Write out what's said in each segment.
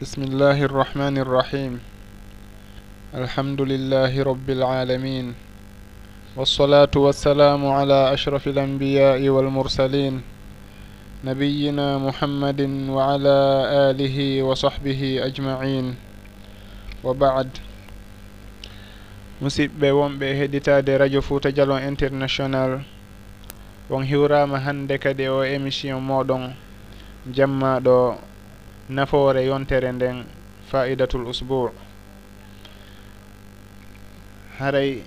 بسم الله الرحمن الرحيم الحمد لله رب العالمين والصلاة والسلام على أشرف الأنبياء والمرسلين نبينا محمد وعلى آله وصحبه أجمعين وبعد musidɓe wonɓe heɗitade radio fouta dialon international. On hiwrama hande kadi e o émission moɗon jammaɗo nafoore yontere nden faidatul usbour haray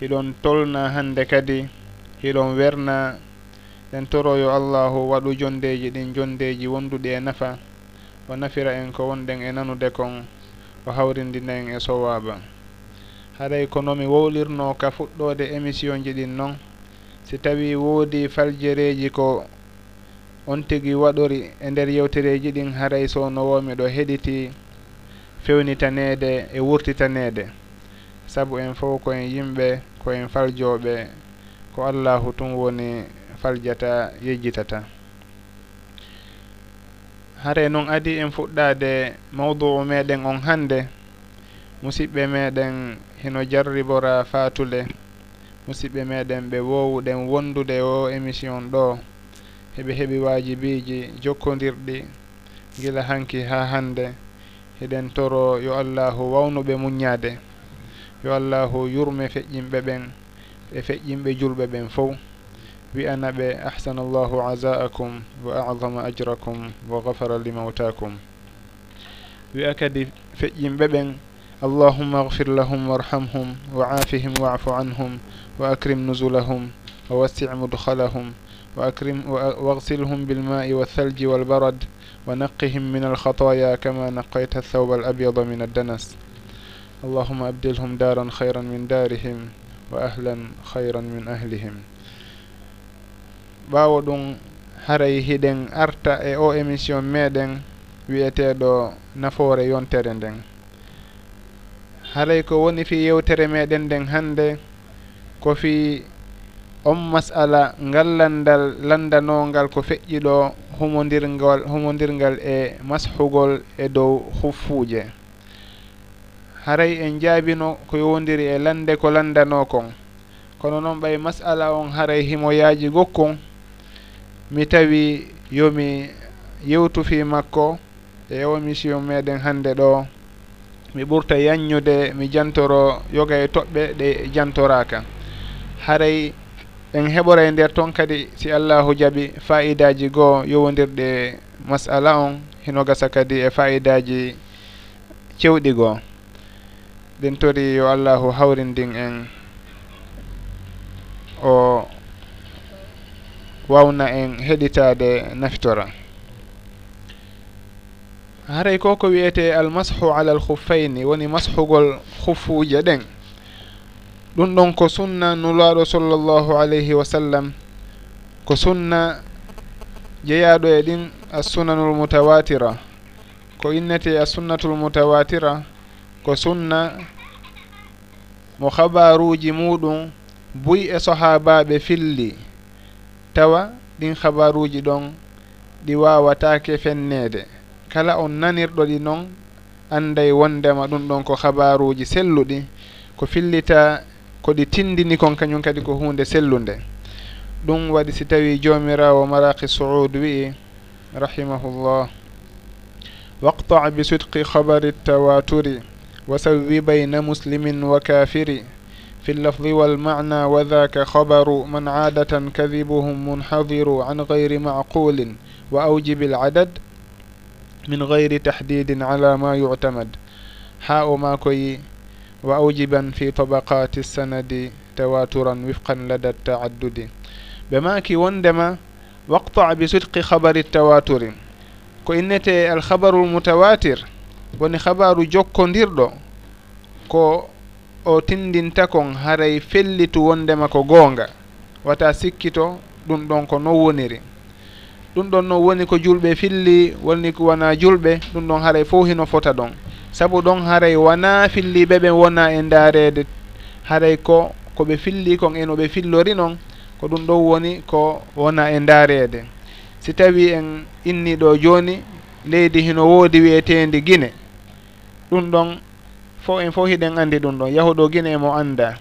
hiɗon tolna hande kadi hiɗon werna en toroyo allahu waɗu jondeji ɗin jondeji wonduɗi e nafa o nafira en ko wonɗen e nanude kon o hawrindina en e sowaba haray konomi wowlirno ka fuɗɗode émission ji ɗin noon si tawi woodi faljereji ko on tigui waɗori e nder yewtereji ɗin haaray sowno womiɗo heɗiti fewnitanede e wurtitanede saabu en fof koyen yimɓe koyen faljoɓe ko allahu tun woni faljata yejjitata. Haare noon adi en fuɗɗade mawdou meɗen on hannde musidɓe meɗen hino jarribora fatule musidɓe meɗen ɓe wowuɗen wondude o émission ɗo. eɓe heeɓi wajibiji jokkodirɗi gila hanki ha hande heɗen toro yo Allahu wawnuɓe muññade yo Allahu yurme feƴƴinɓe ɓen e feƴƴinɓe julɓe ɓen fof wi'ana ɓe ahsana ahsanallahu aza'akum wa adama ajrakum wa gafara limawtakum wi'a kadi feƴƴinɓe ɓen allahumma gfir lahum warhamhum wa aafihim waafu anhum wa acrim nuzulahum wa wassi' mudhalahum وأكرم واغسلهم بالماء والثلج والبرد ونقهم من الخطايا كما نقيت الثوب الأبيض من الدنس. اللهم أبدلهم دارا خيرا من دارهم وأهلا خيرا من أهلهم. ɓaawo ɗum haray hiɗen arta e o émission meɗen wiyeteɗo nafoore yontere nden. Haray ko woni fi yewtere meɗen nden hande ko fi on masala ngallandal landanongal ko feƴƴiɗo humodirgol humodirgal e mashugol e dow huffuje haray en jaabino ko yowdiri e lande ko landano kon kono noon ɓay masala on haray himoyaji gokkon. Mi tawi yomi yewtu fi makko e émission meɗen hannde ɗo mi ɓurta yanñude mi jantoro yoga e toɓɓe ɗe jantoraka haray en heɓora e nder toon kadi si allahu jaaɓi fayidaji goo yowodirɗe masala on hino gasa kadi e fayidaji cewɗi goo. Ɗen tori yo allahu hawrindin en o wawna en heɗitade naftora. Haray ko ko wiyete almashu ala alhuffayni woni mashugol huffuuje ɗen. ɗum ɗon ko sunna nulaaɗo sallllahu alayhi wa sallam. Ko sunna jeyaɗo e ɗin assunanul mutawatira. Ko innete e assunnatul mutawatira. Ko sunna mo habaruji muɗum buy e sahabaɓe filli. Tawa ɗin habaruji ɗon ɗi wawatake fennede. Kala on nanirɗo ɗi noon anday wondema ɗum ɗon ko habaruji selluɗi. Ko fillita koɗi tindini kon kañum kadi ko hunde sellude ɗum waɗi si tawi jomirawo maraki suud wi'i rahimahullah. Waqta bi sidqi habari tawaturi wa sawwi bayna muslimin wa kafiri في اللفظ والمعنى وذاك خبر من عادة كذبهم منحضر عن غير معقول وأوجب العدد من غير تحديد على ما يعتمد حاء ما كي وأوجبا في طبقات السند تواترا وفقا لدى التعدد بماكي وندما واقطع بصدق خبر التواتر ko innete alhabaru lmutawatir woni habaru jokkodirɗo ko o tindinta kon haray fellitu wondema ko goonga wata sikkito ɗum ɗon ko non woniri ɗum ɗon non woni ko julɓe filli woni ko wona julɓe ɗum ɗon haray fof hino fota ɗon sabu ɗon haray wona filliɓe ɓen wona e ndaarede. Haray ko koɓe filli kon en oɓe fillori noon ko ɗum ɗon woni ko wona e ndaarede. Si tawi en inni ɗo joni leydi hino woodi wiyetendi guine ɗum ɗon fo en fof hiɗen andi ɗum ɗon yahuɗo guine emo anda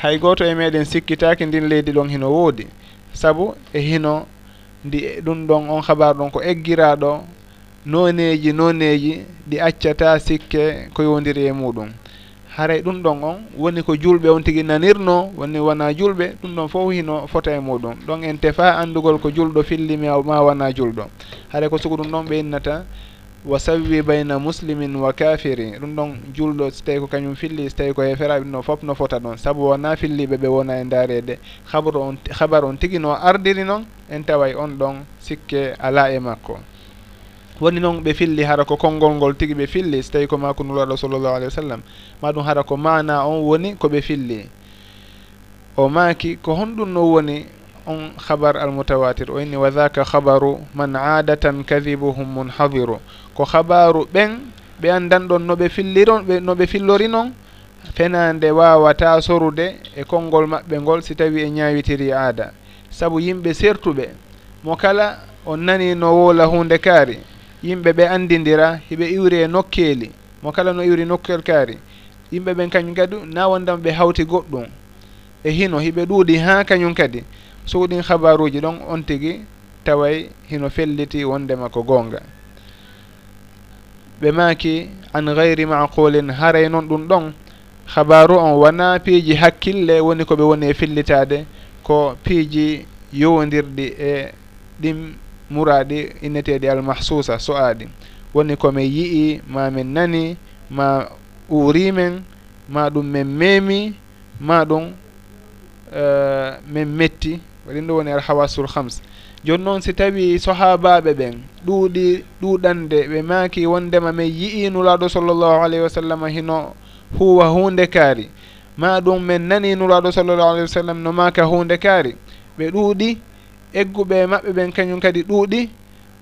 hay goto e meɗen sikkitaki ndin leydi ɗon hino woodi. Saabu e hino ndi ɗum ɗon on habaru ɗon ko eggiraɗo noneji noneji ɗi accata sikke ko yowdiri e muɗum. Haray ɗum ɗon on woni ko julɓe on tigi nanirno woni wona julɓe ɗum ɗon fof hino fota e muɗum. Ɗon en tefa andugol ko julɗo fillimi ma wona julɗo. Haray ko sugu ɗum ɗon ɓe innata wa sawwi bayna muslimin wa kafiri. Ɗum ɗon julɗo so tawi ko kañum filli so tawi ko heferaɓe ɗum ɗon fof no fota ɗon. Saabu wona filliɓe ɓe wona e darede habaru on habaru on tigi no ardiri noon en taway on ɗon sikke ala e makko. woni noon ɓe filli hara ko konngol ngol tigi ɓe filli so tawi ko ma ko nulaɗo sallllahu alih wa sallam. Ma ɗum hara ko mana on woni koɓe filli. O maaki ko honɗum no woni on habar almutawatir o inni wa dhaka habaru man adatan kadibuhum munhadiru. Ko habaru ɓen ɓe anndanɗon no ɓe filliron ɓe no ɓe fillori noon fenande wawata sorude e konngol maɓɓe ngol si tawi e ñawitiri aada. Sabu yimɓe sertuɓe mo kala on nani no wola hunde kaari. yimɓe ɓe andidira hiɓe iwri e nokkeeli. Mo kala no iwri nokkel kaari. Yimɓe ɓen kañum kadi na wondema ɓe hawti goɗɗum. E hino hiɓe ɗuuɗi ha kañum kadi. Suuɗin habaruji ɗon on tigui taway hino felliti wondema ko gonga ɓe maaki an gayri maqulin haray noon ɗum ɗon. Habaru on wona piiji hakkille woni koɓe woni e fellitade ko piiji yowodirɗi e ɗin muraɗi inneteɗi almahsusa so'aɗi woni komin yii ma min nani ma uurimen ma ɗum min meemi ma ɗum uh, min metti. Waɗin ɗo woni alhawasul hams joni noon si tawi sahabaɓe ɓen ɗuuɗi ɗuuɗande ɓe maaki wondema min yii nulaɗo sallllahu alayhi wa sallam hino huwa hunde kaari. Ma ɗum min nani nulaɗo sallllahu alayhi wa sallam no maaka hunde kaari. Ɓe ɗuuɗi egguɓe maɓɓe ɓen kañum kadi ɗuuɗi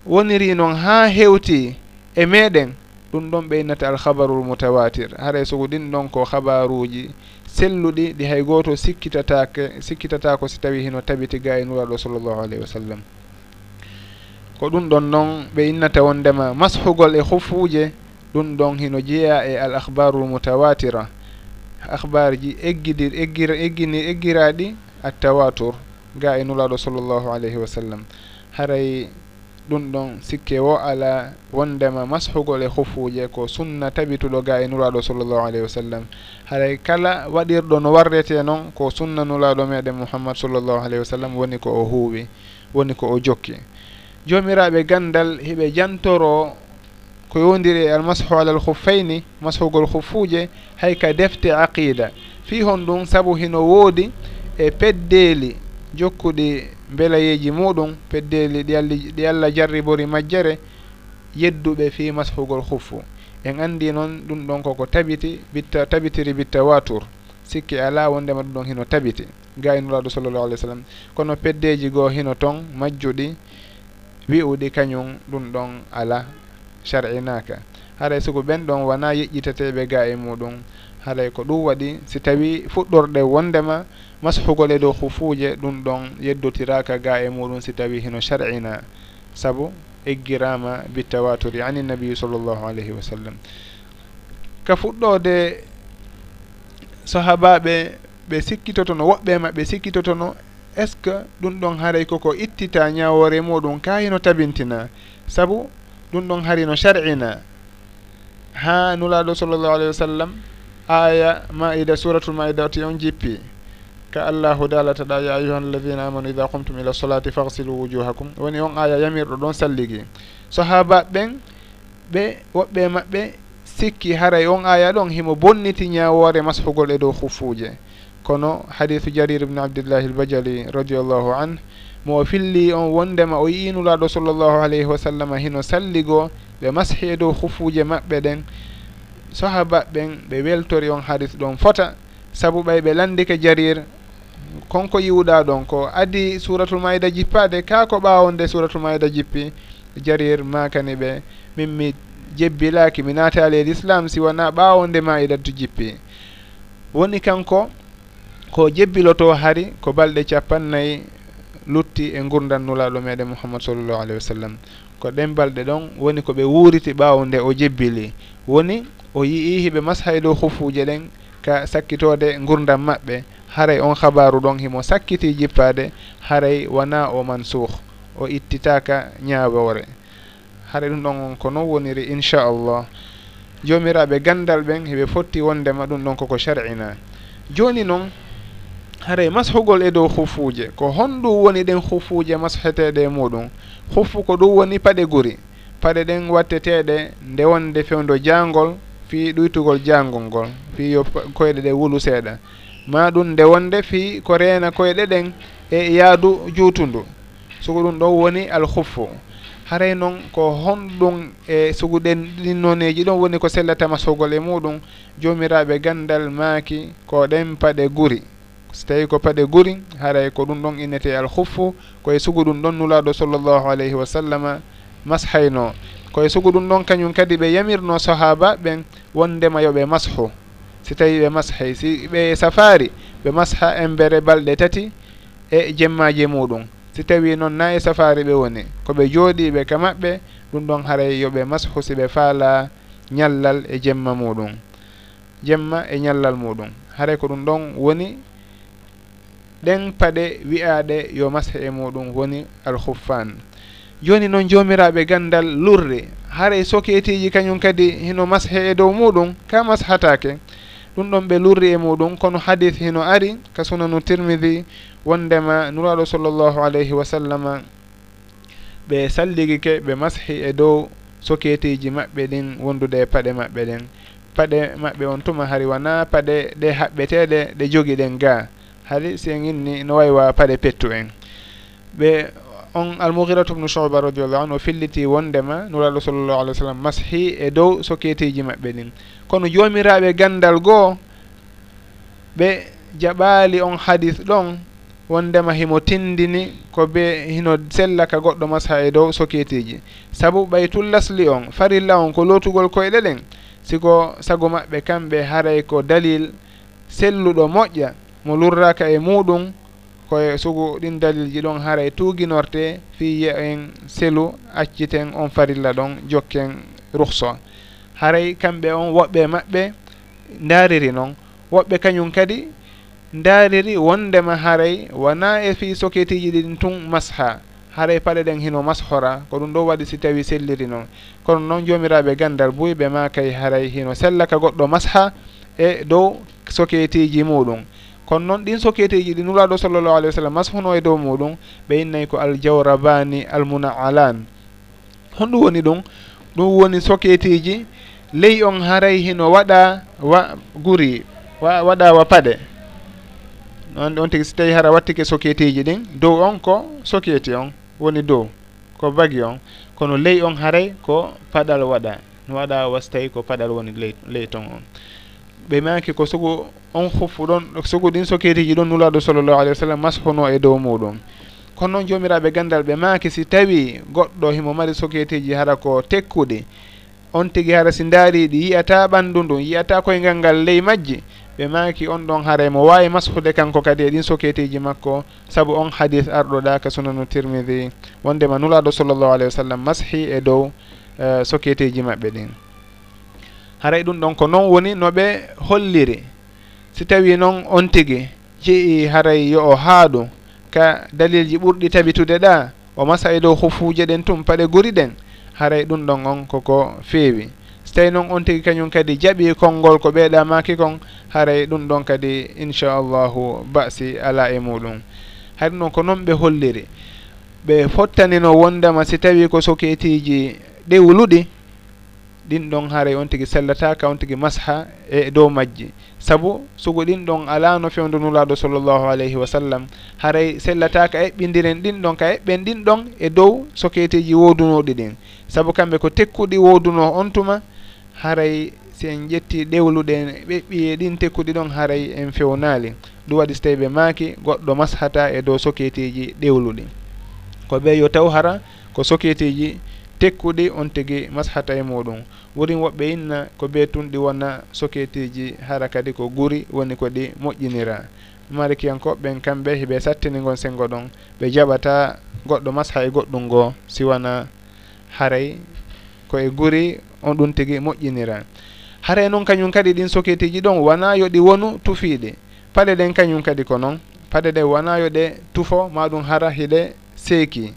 woniri noon haa hewti e meɗen ɗum ɗon ɓe innata alhabarul mutawatir. Haray sogo ɗin ɗon ko habaruji selluɗi ɗi hay goto sikkitatake sikkitatako si tawi hino tabiti ga e nuraɗo sallllahu alayhi wa sallam. Ko ɗum ɗon noon ɓe innata wondema mashugol e hufuje ɗum ɗon hino jeeya e al ahbarul mutawatira. Ahbar ji eggidir eggir eggini eggiraɗi attawatur ga e nulaɗo sallllahu alayhi wa sallam. Haray ɗum ɗon sikke wo ala wondema mashugol e hofuje ko sunna tabituɗo ga e nuraɗo sallllahu alayhi wa sallam. Haray kala waɗirɗo no warrete noon ko sunna nulaɗo meɗen mouhammad sallllahu alayhi wa sallam woni ko o huuɓi woni ko o jokki. Jomiraɓe gandal heɓe jantoro ko yowdiri e almashu alal huffayni mashugol huffuje hay ka defte aqida. Fi hon ɗum saabu hino woodi e peddeeli jokkuɗi beelayeji muɗum peddeeli ɗi allah ɗi allah jarribori majjere yedduɓe fi mashugol huffu en anndi noon ɗum ɗon koko tabiti bitta tabitiri bitta watour sikki ala wondema ɗum ɗon hino tabiti. Ga inuraɗo sallllahu alih w sallam. Kono peddeji goo hino toon majjuɗi wi'uɗi kañum ɗum ɗon ala shar'inaka haray soko ɓen ɗon wona yeƴƴitateɓe ga e muɗum haalay ko ɗum waɗi si tawi fuɗɗorɗe wondema masfugol e dow hufuje ɗum ɗon yeddotiraka ga e muɗum si tawi hino shar'ina. Saabu eggirama bi tawaturi ani nabiyu sallllahu alayhi wa sallam. Ka fuɗɗode sahabaɓe ɓe sikkitotono woɓɓe maɓɓe sikkitotono est ce que ɗum ɗon haaray koko ittita ñawore muɗum ka hino tabintina. Saabu ɗum ɗon hari no shar'ina. Ha nulaɗo sallllahu alayhi wa sallam aya maida suratul maida ti on jippi. Ka allahu dalataɗa ya ayuha alladina amanu ida qumtum ila solati fagsilu wujuhakum. Woni on aya yamirɗo ɗon salligi. Sahabaɓe ɓen ɓe woɓɓe maɓɓe sikki haray on aya ɗon himo bonniti ñawore mashugol e dow hufuje kono hadithu jarir ibne abdillahi albajali radiallahu an mo filli on wondema o yinulaɗo sallllahu alayhi wa sallam hino salligo ɓe mashi e dow hufuje maɓɓe ɗen. sahaba ɓen ɓe weltori on haris ɗon fota saabu ɓay ɓe landike jarir konko yiwɗa ɗon ko adi suratul maida jippade ka ko ɓawonde suratul maida jippi jarir makani ɓe min mi jebbilaki mi naati ala l' islam si wona ɓawonde maida to jippi. Woni kanko ko jebbiloto hari ko balɗe capannayyi lutti e gurdannulaɗo meɗen mouhammad sallllahu alayhi wa sallam. ko ɗen balɗe ɗon woni ko ɓe wuuriti ɓaawo nde o jebbili. Woni o yii hiɓe mashay dow hufuuje ɗen ka sakkitode gurdam maɓɓe. Haray on habaru ɗon himo sakkiti jippade haray wona o mansuh o ittitaka ñaawore haray ɗum ɗon on ko non woniri inchallah. Jomiraɓe gandal ɓen heɓe fotti wondema ɗum ɗon koko shar'ina. Joni noon haray mashugol e dow hufuuje ko honɗum woni ɗen hufuuje masheteɗe e muɗum. Hufu ko ɗum woni paɗe guri. Paɗe ɗen watteteɗe nde wonde fewdo jaangol fi ɗuytugol jaangol ngol fi yo koyɗe ɗe wulu seeɗa ma ɗum nde wonde fi ko reena koyɗe ɗen e yaadu juutundu. Sugu ɗum ɗon woni alhufu. Haray noon ko honɗum e suguɗen ɗinnoneji ɗon woni ko sellatama sogol e muɗum jomiraɓe gandal maaki ko ɗen paɗe guri. so tawi ko paɗe guri haray ko ɗum ɗon innete alhuffu koye sugu ɗum ɗon nulaɗo sallllahu alayhi wa sallam mashayno. Koye sugu ɗum ɗon kañum kadi ɓe yamirno sahaba ɓen wondema yoɓe mashu. Si tawi ɓe mashay si ɓe safari ɓe masha embere balɗe tati e jemmaji muɗum. Si tawi noon na e safari ɓe woni koɓe jooɗiɓe ka maɓɓe ɗum ɗon haray yoɓe mashu si ɓe faala ñallal e jemma muɗum. Jemma e ñallal muɗum. Haray ko ɗum ɗon woni ɗen paɗe wiyaɗe yo masha e muɗum woni alhuffan. Joni noon jomiraɓe gandal lurri haray soketiji kañum kadi hino mashe e dow muɗum ka mashatake. Ɗum ɗon ɓe lurri e muɗum kono hadis hino ari ka sunanu tirmidi wondema nuraɗo sallllahu alayhi wa sallama ɓe salligike ɓe mashi e dow soketiji maɓɓe ɗin wondude e paɗe maɓɓe ɗen paɗe maɓɓe on tuma hari wona paɗe ɗe haɓɓeteɗe ɗe jogi ɗen ga. haali si en inni no waywa paɗe pettu en. Ɓe on almuhiratu bnu chouba radiallahu anu o filliti wondema nuraɗo sallllahu alih w sallam mashi e dow soketeji maɓɓe ɗin kono jomiraɓe gandal goo ɓe jaɓali on hadis ɗon wondema himo tindini ko be hino sella ka goɗɗo masha e dow soketeji saabu ɓay tullasli on farilla on ko lotugol koyɗe ɗen siko sago maɓɓe kamɓe haray ko dalil selluɗo moƴƴa. mo lurraka e muɗum koye sugu ɗin dalilji ɗon haara e tuuguinorte fi yiya en selu acciten on farilla ɗon jokken ruhso haray kamɓe on woɓɓe maɓɓe daariri noon woɓɓe kañum kadi daariri wondema haray wona e fi soketiji ɗin tun masha. Haray paɗe ɗen hino mashora ko ɗum ɗo waɗi si tawi selliri noon kono noon jomiraɓe gandal buyɓe ma kay haray hino sella ka goɗɗo masha e dow soketiji muɗum. kono noon ɗin soketeji ɗi nulaɗo sallllahu alih wa sallam mashuno e dow muɗum ɓe innayi ko aljawrabani almunaalan honɗum woni ɗum ɗum woni soketeji ley on haray hino waɗa wa guri wa waɗa wa paɗe. On on tigi so tawi hara wattike soketeji ɗin dow on ko soketi on woni dow ko bagi on. Kono ley on haray ko paɗal waɗa waɗa wasa tawi ko paɗal woni ley ley ton on. ɓe maki ko sogo on hoffuɗon sogo ɗin soketiji ɗon nulaɗo sallllahu alih wa sallam mashono e dow muɗum. Kono noon jomiraɓe gandal ɓe maki si tawi goɗɗo himo mari soketiji hara ko tekkuɗi on tigui hara si daariɗi yiyata ɓandu ndun yiyata koyngal ngal ley majji ɓe maki on ɗon hara mo wawi mashude kanko kadi e ɗin soketiji makko. Saabu on hadis arɗo ɗa ka sunanu tirmidi wondema nulaɗo sallllahu alayhi wa sallam mashi e dow uh, soketeji maɓɓe ɗin. haray ɗum ɗon ko noon woni no ɓe holliri. Si tawi noon on tigi jeyi haray yo o haaɗu ka dalilji ɓurɗi tabitude ɗa o masa e dow hofuje ɗen tum paɗe guri ɗen haray ɗum ɗon on koko feewi. So tawi noon on tigi kañum kadi jaɓi konngol ko ɓeeɗa maki kon haray ɗum ɗon kadi inchallahu basi ala e muɗum. Hay ɗum ɗon ko noon ɓe holliri ɓe fottanino wondema si tawi ko soketiji ɗewluɗi ɗin ɗon haaray on tigi sellataka on tigi masha e dow majji. Saabu sugo ɗin ɗon ala no fewdo nulaɗo sallllahu alayhi wa sallam. Haray sellataka eɓɓidiren ɗin ɗon ka eɓɓen ɗin ɗon e dow soketeji wodunoɗi ɗin. Saabu kamɓe ko tekkuɗi woduno on tuma haray si en ƴetti ɗewluɗe ɓeɓɓi e ɗin tekkuɗi ɗon haray en fewnali. Ɗum waɗi so tawi ɓe maaki goɗɗo mashata e dow soketeji ɗewluɗi. Ko ɓe yo taw hara ko soketeji tekkuɗi on tigi masahata e muɗum. Worin woɓɓe inna ko be tun ɗi wona soketeji hara kadi ko guri woni ko ɗi moƴƴinira. Marikiyankoɓeɓen kamɓe hiɓe sattini gon senngo ɗon ɓe jaɓata goɗɗo masaha e goɗɗum ngo siwana haray koye guri on ɗum tigi moƴƴinira. Haray noon kañum kadi ɗin soketeji ɗon wona yo ɗi wonu tufiɗe paɗe ɗen kañum kadi ko noon paɗe ɗe wona yo ɗe tufo maɗum hara hiɗe seeki.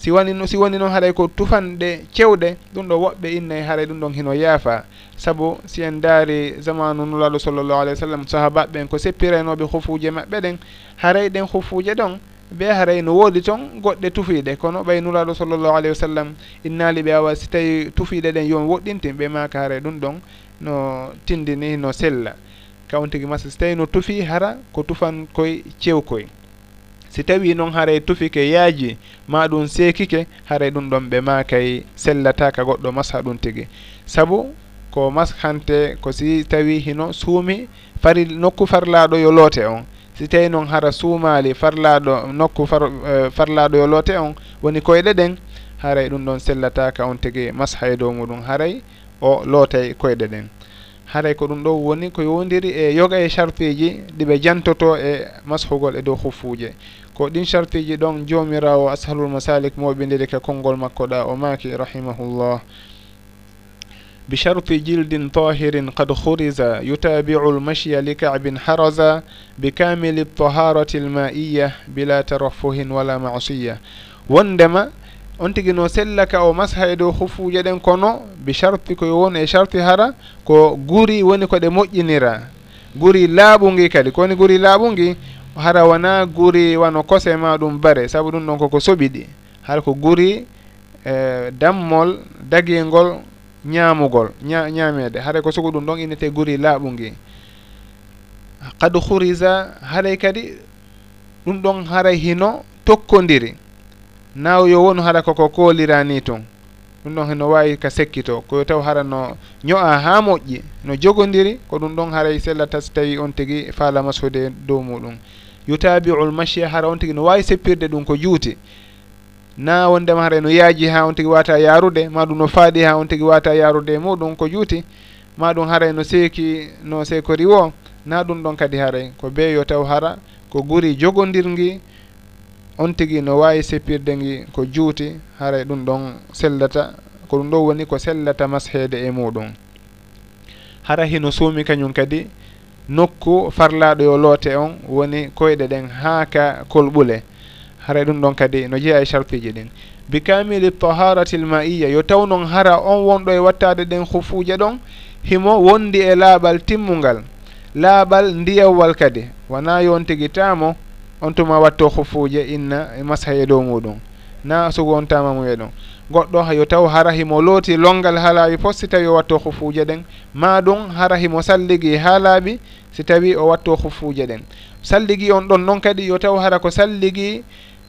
si wani si woni noon haaɗay ko tufanɗe cewɗe ɗum ɗo woɓɓe innayi haray ɗum ɗon hino yaafa. Saabu si en daari zamanu nulaɗo sallllahu alayhi wa sallam sahabaɓe ɓen ko seppiraynoɓe hofuje maɓɓe ɗen haray ɗen hofuje ɗon ɓe haray no woodi toon goɗɗe tufiiɗe kono ɓay nulaɗo sallllahu alayhi wa sallam innaali ɓe awa si tawi tufiiɗe ɗen yon woɗɗintin ɓe maka haray ɗum ɗon no tindini no sella. Kawon tigi masa so tawi no tufi hara ko tufan koye cewkoye si tawi noon haray tufike yaaji ma ɗum seekike haray ɗum ɗon ɓe makay sellataka goɗɗo masha ɗum tigi sabu ko mashante ko si tawi hino suumi fari nokku farlaɗo yo loote on. Si tawi noon hara suumali farlaɗo nokku far, e, uh, farlaɗo yo loote on woni koyɗe ɗen haray ɗum ɗon sellataka on tigi masha e dow muɗum haray o lootay koyɗe ɗen. haray ko ɗum ɗo woni ko yowdiri e yoga e chartiji ɗiɓe jantoto e mashugol e dow huffuje ko ɗin chartiji ɗon jomirawo ashalul masalik moɓidiri ke konngol makko ɗa o maki rahimahullah بشرط جلد طاهر قد خرز يتابع المشي لكعب حرز بكامل الطهارة المائية بلا ترفه ولا معصية wondema on tigi no sellaka o masha e dow hufuje ɗen kono bi charti koye woni e charti hara ko guri woni ko ɗe moƴƴinira. Guri laaɓu ngi kadi kowoni guri laaɓu ngi hara wona guri wano kose ma ɗum bare saabu ɗum ɗon koko soɓiɗi. Hara ko guri e dammol dagingol ñaamugol ña ñaamede haɗa ko sugu ɗum ɗon innete guri laaɓu ngi qad hurisa haray kadi ɗum ɗon haray hino tokkodiri naw yo wonu haɗa koko koolira ni toon ɗum ɗon heno wawi ka sekkito koyo taw hara no ño'a ha moƴƴi no jogodiri ko ɗum ɗon haray sellata so tawi on tigui faala masude dow muɗum. Yutabiul machia hara on tigui no wawi seppirde ɗum ko juuti. Na wondema hara no yaaji ha on tigui wata yarude ma ɗum no faaɗi ha on tigui wata yarude e muɗum ko juuti. Ma ɗum haray no seeki no seekori wo na ɗum ɗon kadi haray. Ko be yo taw hara ko guuri jogodirgui on tigi no wawi seppirde ngi ko juuti haray ɗum ɗon sellata ko ɗum ɗo woni ko sellata mashede e muɗum hara hino suumi kañum kadi nokku farlaɗo yo loote on woni koyɗe ɗen haaka kolɓule. Haray ɗum ɗon kadi no jeeya e charpiji ɗin. Bi kamili taharati l maiya yo taw noon hara on wonɗo e wattade ɗen hufuuje ɗon himo wondi e laaɓal timmungal. Laaɓal ndiyawwal kadi. Wona yon tigi taamo on tuma watto hufuje inna e masha e dow muɗum. Na sugu on tama mu e ɗum. Goɗɗo yo taw hara himo looti longal ha laaɓi fof si tawi o watto hufuje ɗen. Ma ɗum hara himo salligi ha laaɓi si tawi o watto hufuje ɗen. Salligi on ɗon noon kadi yo taw hara ko salligi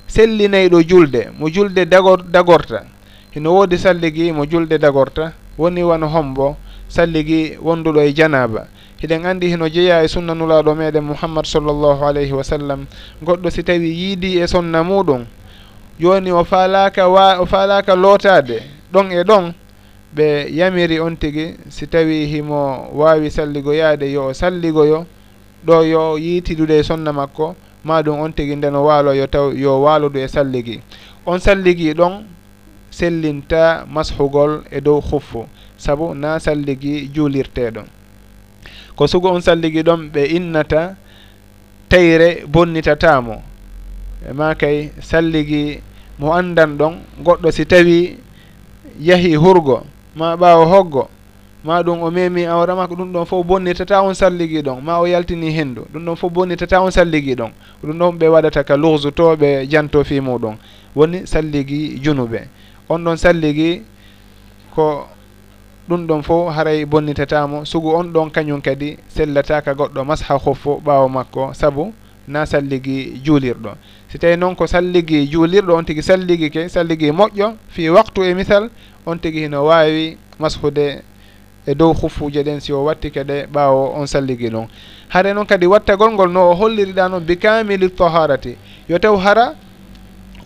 sellinayɗo julde mo julde dagor dagorta. Hino woodi salligi mo julde dagorta woni wano hombo salligi wonduɗo e janaba. hiɗen anndi heno jeeya e sunna nulaaɗo meɗen mouhammad sallllahu alayhi wa sallam. Goɗɗo si tawi yiidi e sonna muɗum jooni o faalaka wa o faalaka lootade ɗon e ɗon ɓe yamiri on tigi si tawi himo waawi salligoyaade yo o salligoyo ɗo yo yiitidude e sonna makko ma ɗum on tigi ndeno waaloyo taw yo waalodu e salligi. On salligi ɗon sellinta mashugol e dow huffu sabu na salligi juulirteɗon ko sugo on salligi ɗon ɓe innata tayre bonnitatamo e ma kay salligi mo andan ɗon goɗɗo si tawi yahi hurgo ma ɓaawo hoggo ma ɗum o memi awra mako ɗum ɗon fof bonnitata on salligi ɗon ma o yaltini henndu ɗum ɗon fof bonnitata on salligi ɗon ɗum ɗon ɓe waɗata ka lugsu to ɓe janto fi muɗum. Woni salligi junuɓe. On ɗon salligi ko ɗum ɗon fof haray bonnitatamo sugu on ɗon kañum kadi sellataka goɗɗo masha hoffo ɓawo makko. Saabu na salligi juulirɗo. Si tawi noon ko salligi juulirɗo on tigui salligi ke salligi moƴƴo. Fi waktu e misal on tigui hino wawi mashude e dow huffuje ɗen si o watti kadi ɓawo on salligi ɗon haɗa noon kadi wattagol ngol no o holliriɗa noon bi kamili taharati. Yo taw hara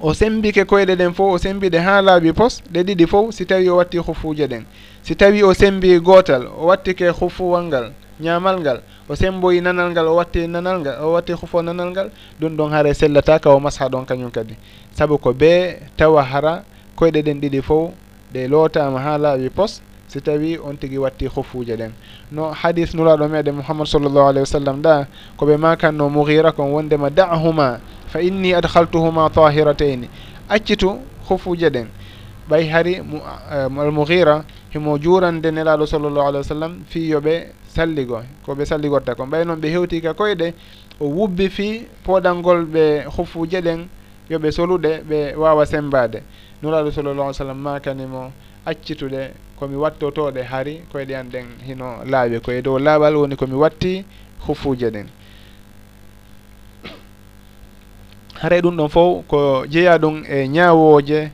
o sembike koyɗe ɗen fof o sembiɗe ha laaɓi pos ɗe ɗiɗi fof si tawi o watti huffuje ɗen. si tawi o sembi gootal o wattike hufuwal ngal ñamal ngal o semboyi nanal ngal o watti nanal ngal o watti hufo nanal ngal ɗum ɗon haara sellata ka o masha ɗon kañum kadi. Saabu ko bee tawa hara koyɗe ɗen ɗiɗi fof ɗe lootama ha laawi pos si tawi on tigui watti hufuje ɗen. No hadis nuraɗo meɗen mouhammad sallllahu alayhi wa sallam ɗa koɓe makanno mouhira kon wondema dahuma fa inni adhaltuhuma tahirataini accitu hufuje ɗen. Ɓay hari eh, almouhira himo juurande nelaɗo sallllahu alih wa sallam fiyoɓe salligo ko ɓe salligorta ko. Ɓay noon ɓe hewti ka koyɗe o wubbi fi poɗalngol ɓe hufuje ɗen yoɓe soluɗe ɓe wawa sembade. Nuraɗo sallllah alih w sallam makanimo accitude komi wattotoɗe hari koyɗe an ɗen hino laawi koye dow laaɓal woni komi watti hufuje ɗen haray ɗum ɗon fof ko jeeya ɗum e ñaawoje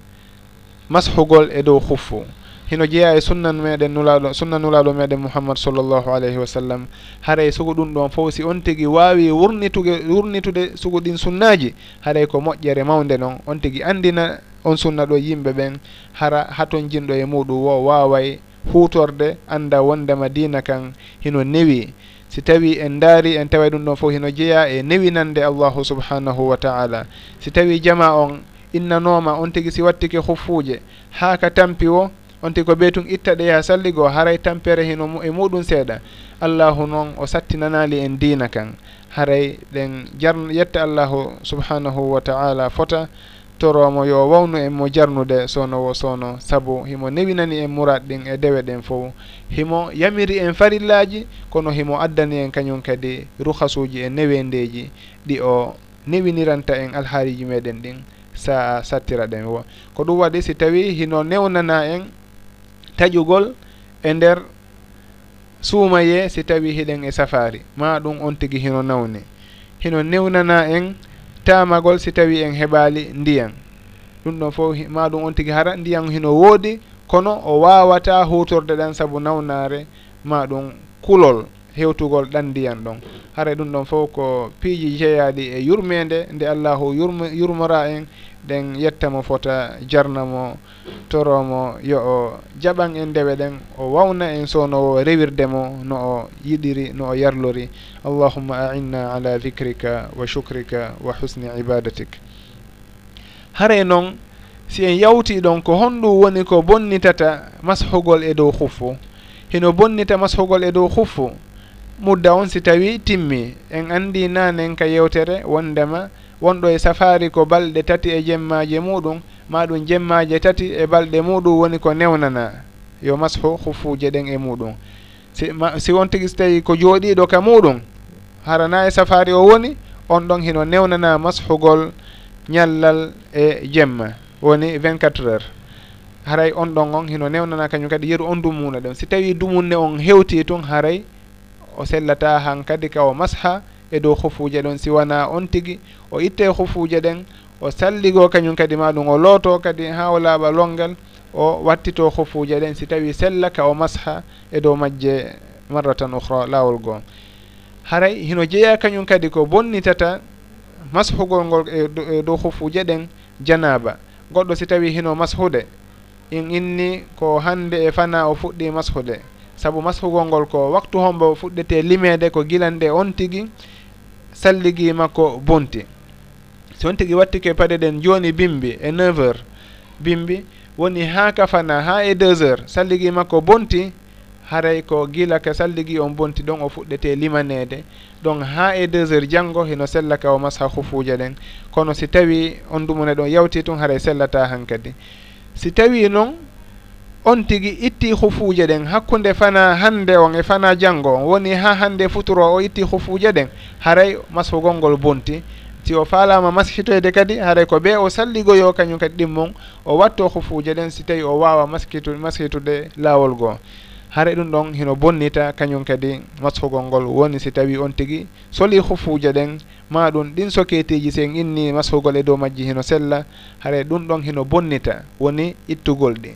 mashugol e dow huffu hino jeeya e sunnan meɗen nulaɗo sunna nulaɗo meɗen mouhammad sallllahu alayhi wa sallam. Haray sugo ɗum ɗon fof si on tigi wawi wurnituge wurnitude sugo ɗin sunnaji haray ko moƴƴere mawde noon on tigi andina on sunna ɗo yimɓe ɓen hara haton jinɗo e muɗum wo waway hutorde anda wondema dina kan hino newi. Si tawi en daari en tawa ɗum ɗon fof hino jeeya e newinande allahu subhanahu wa taala. Si tawi jama on innanoma on tigui si wattike huffuje ha ka tampi o on ti ko ɓe tun itta ɗe yaha salligoo haray tampere hino e muɗum seeɗa. Allahu noon o sattinanali en diina kan. Haray ɗen jar yetta allahu subhanahu wa taala fota toromo yo wawnu en mo jarnude sowno wo sowno saabu himo newinani en murat ɗin e dewe ɗen fof himo yamiri en farillaji kono himo addani en kañum kadi ruhasuji e newendeji. Ɗi o newiniranta en alhaaliji meɗen ɗin sa sattira ɗen wo. Ko ɗum waɗi si tawi hino newnana en taƴugol e nder suumaye si tawi hiɗen e safari ma ɗum on tigi hino nawne. Hino newnana en tamagol si tawi en heɓali ndiyan ɗum ɗon fof ma ɗum on tigi hara ndiyan hino woodi kono o wawata hutorde ɗan saabu nawnare ma ɗum kulol hewtugol ɗan ndiyan ɗon. Hara ɗum ɗon fof ko piiji jeeyaɗi e yurmede nde allahu yurm yurmora en ɗen yettamo fota jarnamo toromo yo o jaɓan en ndewe ɗen o wawna en sowno rewirdemo no o yiɗiri no o yarlori. Allahumma ainna ala dicrika wa chucrika wa husni ibadatik. Hare noon si en yawti ɗon ko honɗum woni ko bonnitata mashugol e dow huffu hino bonnita mashugol e dow huffu mudda on si tawi timmi. En andi nanen ka yewtere wondema wonɗo e safari ko balɗe tati e jemmaje muɗum ma ɗum jemmaje tati e balɗe muɗum woni ko newnana yo mashu hufuje ɗen e muɗum. Si, ma, si won tigi so tawi ko jooɗiɗo ka muɗum harana e safari o woni on ɗon hino newnana mashugol ñallal e jemma woni 24 heures. Haray on ɗon on hino newnana kañum kadi yeru on dumuna ɗon si tawi dumunne on hewti tun haray o sellata han kadi ka o masha e dow hofuje ɗon siwana on tigui o itte e hofuje ɗen o salligo kañum kadi ma ɗum o looto kadi ha o laaɓa longal o wattito hofuje ɗen. Si tawi sellaka o masha e dow majje marratan ohra lawol goo. Haray hino jeeya kañum kadi ko bonnitata mashugol ngol e, e dow hofuje ɗen janaba goɗɗo si tawi hino mashude in inni ko hande e fana o fuɗɗi mashude saabu mashugol ngol ko waktu hombo fuɗɗete limede ko gilande on tigui salligi makko bonti. So on tigi wattike paɗe ɗen joni bimbi e 9 heures. Bimbi woni ha kafana ha e 2 heures. Salligi makko bonti haray ko gila ka salligi on bonti ɗon o fuɗɗete limanede. Ɗon ha e 2 heures janggo heno sella ka o masha hufuja ɗen. Kono si tawi on ɗumune ɗon yawti tun haray sellata han kadi si tawi noon on tigi itti hufuuje ɗen hakkunde fana hannde on e fana janngo on. Woni ha hannde futuro o itti hufuuje ɗen haray masfugol ngol bonti. Si o faalama maskitoyde kadi haray ko ɓe o salligoyo kañum kadi ɗimmon o watto hufuuje ɗen si tawi o wawa maskitu maskitude laawol goo. Haray ɗum ɗon hino bonnita kañum kadi masfugol ngol woni si tawi on tigi soli hufuuje ɗen ma ɗum ɗin soketiji sen inni masfugol e dow majji hino sella. Haray ɗum ɗon hino bonnita woni ittugol ɗi.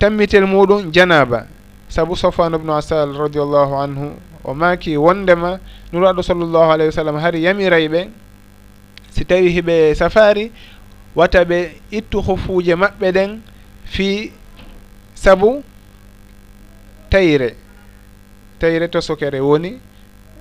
tammitel muɗum janaba. Saabu sofan ubnu asal radiallahu anhu o maaki wondema nuraɗo sallllahu alayhi wa sallam hari yamirayɓe si tawi hiɓe safari wata ɓe ittu hofuuje maɓɓe ɗen fi sabu tayre. Tayre to sokere woni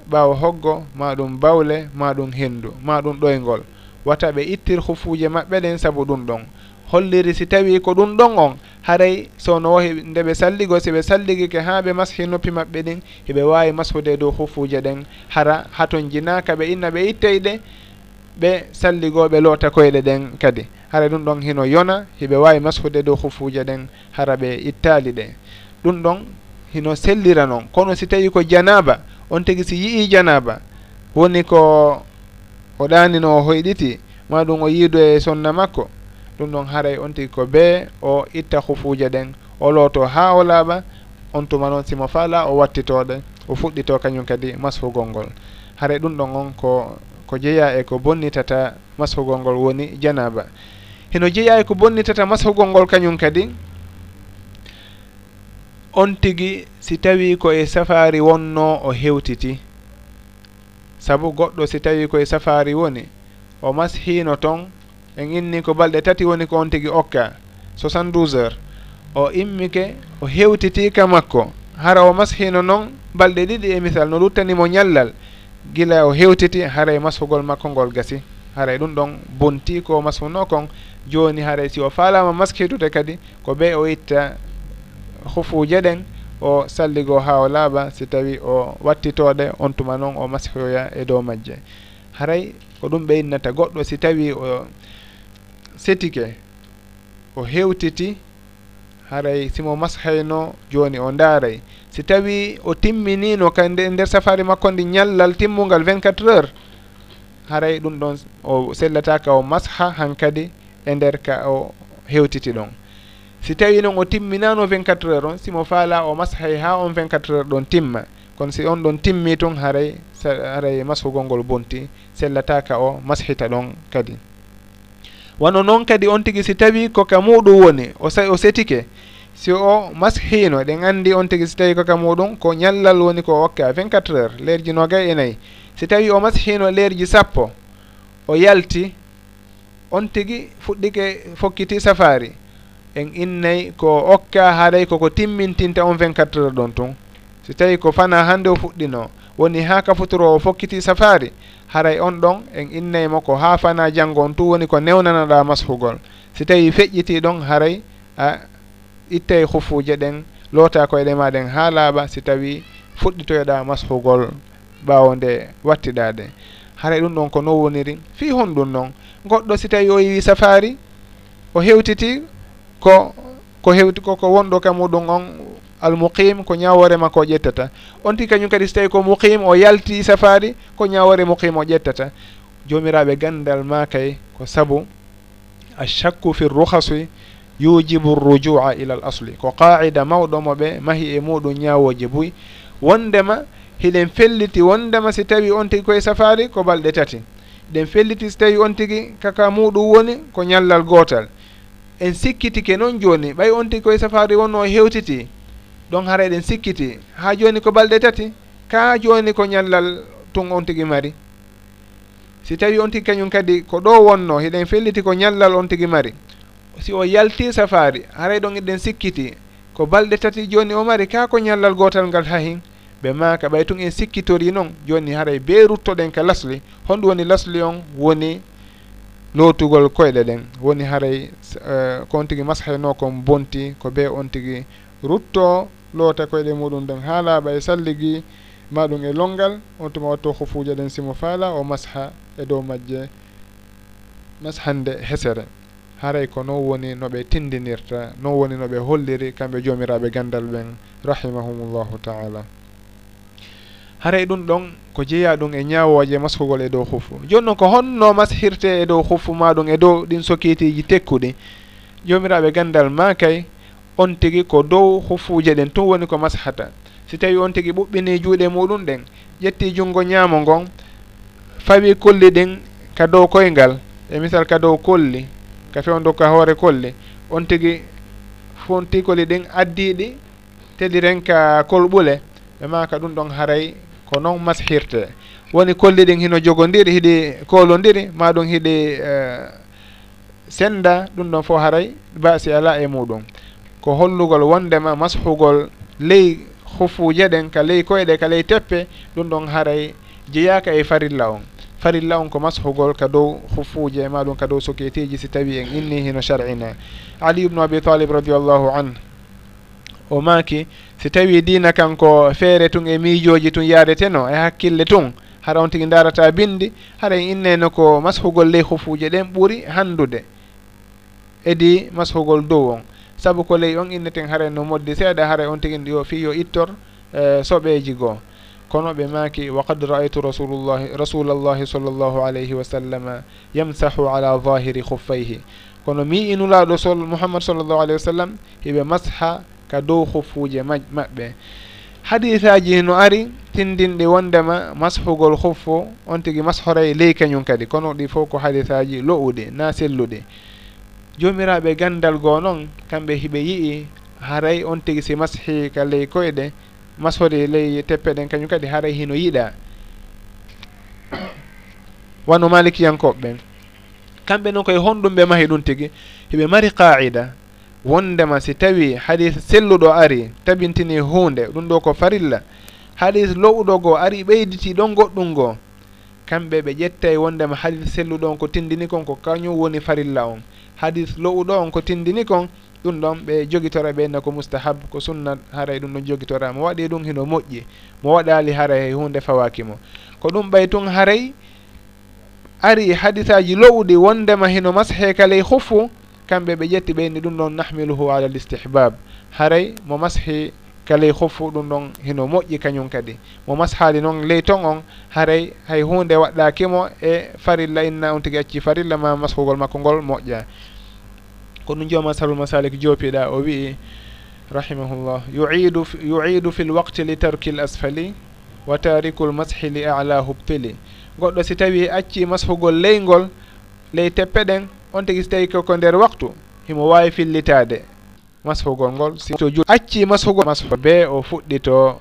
ɓaawa hoggo ma ɗum bawle ma ɗum henndu ma ɗum ɗoyngol. Wata ɓe ittir hofuuje maɓɓe ɗen sabu ɗum ɗon. holliri si tawi ko ɗum ɗon on haray sowno nde ɓe salligo si ɓe salligike ha ɓe mashi noppi maɓɓe ɗin heɓe wawi mashude dow hufuje ɗen. Hara haton jinaka ɓe inna ɓe itteyɗe ɓe salligoɓe loota koyɗe ɗen kadi. Hara ɗum ɗon hino yona heɓe wawi mashude dow hufuje ɗen hara ɓe ittali ɗe. Ɗum ɗon hino sellira noon kono si tawi ko janaba on tigui si yii janaba woni ko o ɗanino o hoyɗiti maɗum o yiido e sonna makko ɗum ɗon haray on tigi ko bee o itta hufuuje ɗen. O looto haa o laaɓa on tuma noon simo faala o wattitooɗe o fuɗɗito kañum kadi mashugol ngol. Haray ɗum ɗon on ko ko jeeya e ko bonnitata mashugol ngol woni janaba hino jeeya e ko bonnitata mashugol ngol kañum kadi on tigi si tawi ko e safari wonno o hewtiti. Saabu goɗɗo si tawi koye safari woni o mashino toon en inni ko balɗe tati woni ko on tigi okka. 72 heures o immike o hewtitika makko. Hara o mashino noon balɗe ɗiɗi e misal no luttanimo ñallal. Gila o hewtiti hara e mashugol makko ngol gasi. Haray ɗum ɗon bonti ko mashuno kon. Joni haray si o falama maskitude kadi ko ɓe o itta hufuje ɗen o salligo ha o laaɓa si tawi o wattitode on tuma noon o mashoya e dow majje. haray ko ɗum ɓeydinata goɗɗo si tawi o setike o hewtiti haray simo mashayno joni o ndaaray si tawi o timminino kande nder safari makko ndi ñallal timmungal 24 heures haray ɗum ɗon o sellataka o masha hankadi e nder ka o hewtiti ɗon. Si tawi noon o timminano 24 heures on simo faala o mashay ha on 24 heures ɗon timma. Kono si on ɗon timmi tun haray so aray masugol ngol bonti sellataka o mashita ɗon kadi. Wano noon kadi on tigi si tawi koka muɗum woni o o setike si o mashino ɗen anndi on tigi si tawi koka muɗum ko ñallal woni ko okka 24 heures leerji nogay e nayyi si tawi o mashino leerji sappo o yalti on tigi fuɗɗike fokkiti safari. En innay ko okka haaɗay koko timmintinta on 24 heures ɗon tun. Si tawi ko fana hannde o fuɗɗino woni ha kafutorowo fokkiti safari haray on ɗon en innaymo ko ha fana janggo on tu woni ko newnanaɗa mashugol si tawi feƴƴiti ɗon haray a ittay hufuje ɗen loota koyeɗe maɗen ha laaɓa si tawi fuɗɗitoyoɗa mashugol ɓawo nde wattiɗade haray ɗum ɗon ko no woniri fi honɗum noon goɗɗo si tawi o yiwi safari o hewtiti ko ko hewti koko wonɗo ka muɗum on almuqim ko ñawore makko o ƴettata. On ti kañum kadi so tawi ko muqim o yalti safari ko ñawore muqim o ƴettata. Jomiraɓe gandal ma kay ko saabu achakku fi ruhasi yujibu rujua ila l asli. Ko qaida mawɗomo ɓe mahi e muɗum ñawoji buy. Wondema hiɗen felliti wondema si tawi on tigi koye safari ko balɗe tati. Ɗen felliti so tawi on tigi kaka muɗum woni ko ñallal gotal. En sikkitike noon joni ɓay on tigi koye safari wonno hewtiti. ɗon hara eɗen sikkiti. Ha joni ko balɗe tati ka joni ko ñallal tun on tigi mari. Si tawi on tigi kañum kadi ko ɗo wonno hiɗen felliti ko ñallal on tigi mari. Si o yalti safari haray ɗon eɗen sikkiti. Ko balɗe tati joni o mari ka ko ñallal gotal ngal hahin ɓe maka ɓay tun en sikkitori noon joni haray be ruttoɗen ka lasli. Honɗum woni lasli on woni lootugol koyɗe ɗen. Woni haray uh, eh, ko on tigi mashayno kon bonti ko be on tigi rutto loota koyɗe muɗum ɗen. Ha laaɓa e salligi ma ɗum e longal on tuma watto hofuji ɗen simo faala o masha e dow majje mashande hesere. Haray ko non woni noɓe tindinirta non woni noɓe holliri kamɓe joomiraɓe gandal ɓen rahimahumullahu taala. Haray ɗum ɗon ko jeeya ɗum e ñaawoje maskugol e dow hufu. Joni noon ko honno mashirte e dow hufu maɗum e dow ɗin sokitiji tekkuɗi. Joomiraɓe gandal ma kay on tigi ko dow hufuje ɗen tun woni ko mashata si tawi on tigi ɓuɓɓini juuɗe muɗum ɗen ƴetti junngo ñaamo ngon fawi kolli ɗin ka dow koyngal. E misal ka dow kolli ka fewndo ka hoore kolli on tigi fonti koli ɗin addiɗi teliren ka kolɓule ɓe maka ɗum ɗon haray ko noon mashirte woni kolli ɗin hino jogondiri hiɗi kolodiri ma ɗum hiɗi uh, eh, senda ɗum ɗon fof haray basi ala e muɗum. ko hollugol wondema mashugol ley hufuje ɗen ka ley koyɗe ka ley teppe ɗum ɗon haray jeyaka e farilla on. Farilla on ko mashugol ka dow hufuje e maɗum ka dow soketiji si tawi en inni hino shar'ina ali ubnu abi talib radiallahu an o maaki si tawi dina kanko feere tun e miijoji tun yaadeteno e hakkille tun hara on tigi darata bindi hara en inneno ko mashugol ley hufuje ɗen ɓuuri handude edi mashugol dow on. saabu ko ley on inneten haray no moddi seeɗa haray on tigi yo fi yo ittor e, soɓeeji goo. Kono ɓe maaki wa qad ra'aytu rasulullahi rasulallahi sallllahu alayhi wa sallam yamsahu ala zahiri huffayhi kono mi inulaaɗo sol mouhammad sallllahu alayhi wa sallam hiɓe masha ka dow huffuuje maɓɓe. Hadisaji no ari tindinɗi wondema mashugol huffo on tigi mashoray ley kañum kadi. Kono ɗi fof ko hadisaji lo'uɗi na selluɗi jomiraɓe gandal goo noon kamɓe hiɓe yii haray on tigui si mashi ka ley koyɗe masori ley teppe ɗen kañum kadi haray hino yiɗa. Wano malikiyankoɓeɓen kamɓe noon koye honɗum ɓe mahi ɗum tigi hiɓe mari qaida wondema si tawi hadis selluɗo ari tabintini hunde ɗum ɗo ko farilla. Hadis lowɗo goo ari ɓeyditi ɗon goɗɗum goo kamɓe ɓe ƴettay wondema hadis selluɗo on ko tindini kon ko kañum woni farilla on. hadis lowuɗo on ko tindini kon ɗum ɗon ɓe jogitora ɓenna ko moustahab ko sunna haray ɗum ɗon jogitora. Mo waɗi ɗum hino moƴƴi mo waɗali haray e hunde fawaki mo. Ko ɗum ɓay tun haray ari hadisaji lowɗi wondema hino mashe kaley huffu kamɓe ɓe ƴetti ɓeyni ɗum ɗon nahmiluhu ala l' istihbab. Haray mo mashi kala e ɗum ɗon heno moƴƴi kañum kadi. Mo mashaali noon ley ton on haray hay hunde waɗɗakimo e farilla inna on tigui acci farilla ma maskugol makko ngol moƴƴa. Ko ɗum jooma sarul masalik joopiɗa o wii rahimahullah yuidu yuidu fi lwaqti li tarki l asfali wa tariku l mashi li ala hubtili goɗɗo si tawi acci mashugol leygol ley teppe ɗen on tigi so tawi koko nder waktu himo wawi fillitade masfogol ngol. Sito ju acci masfugol masfo be o fuɗɗito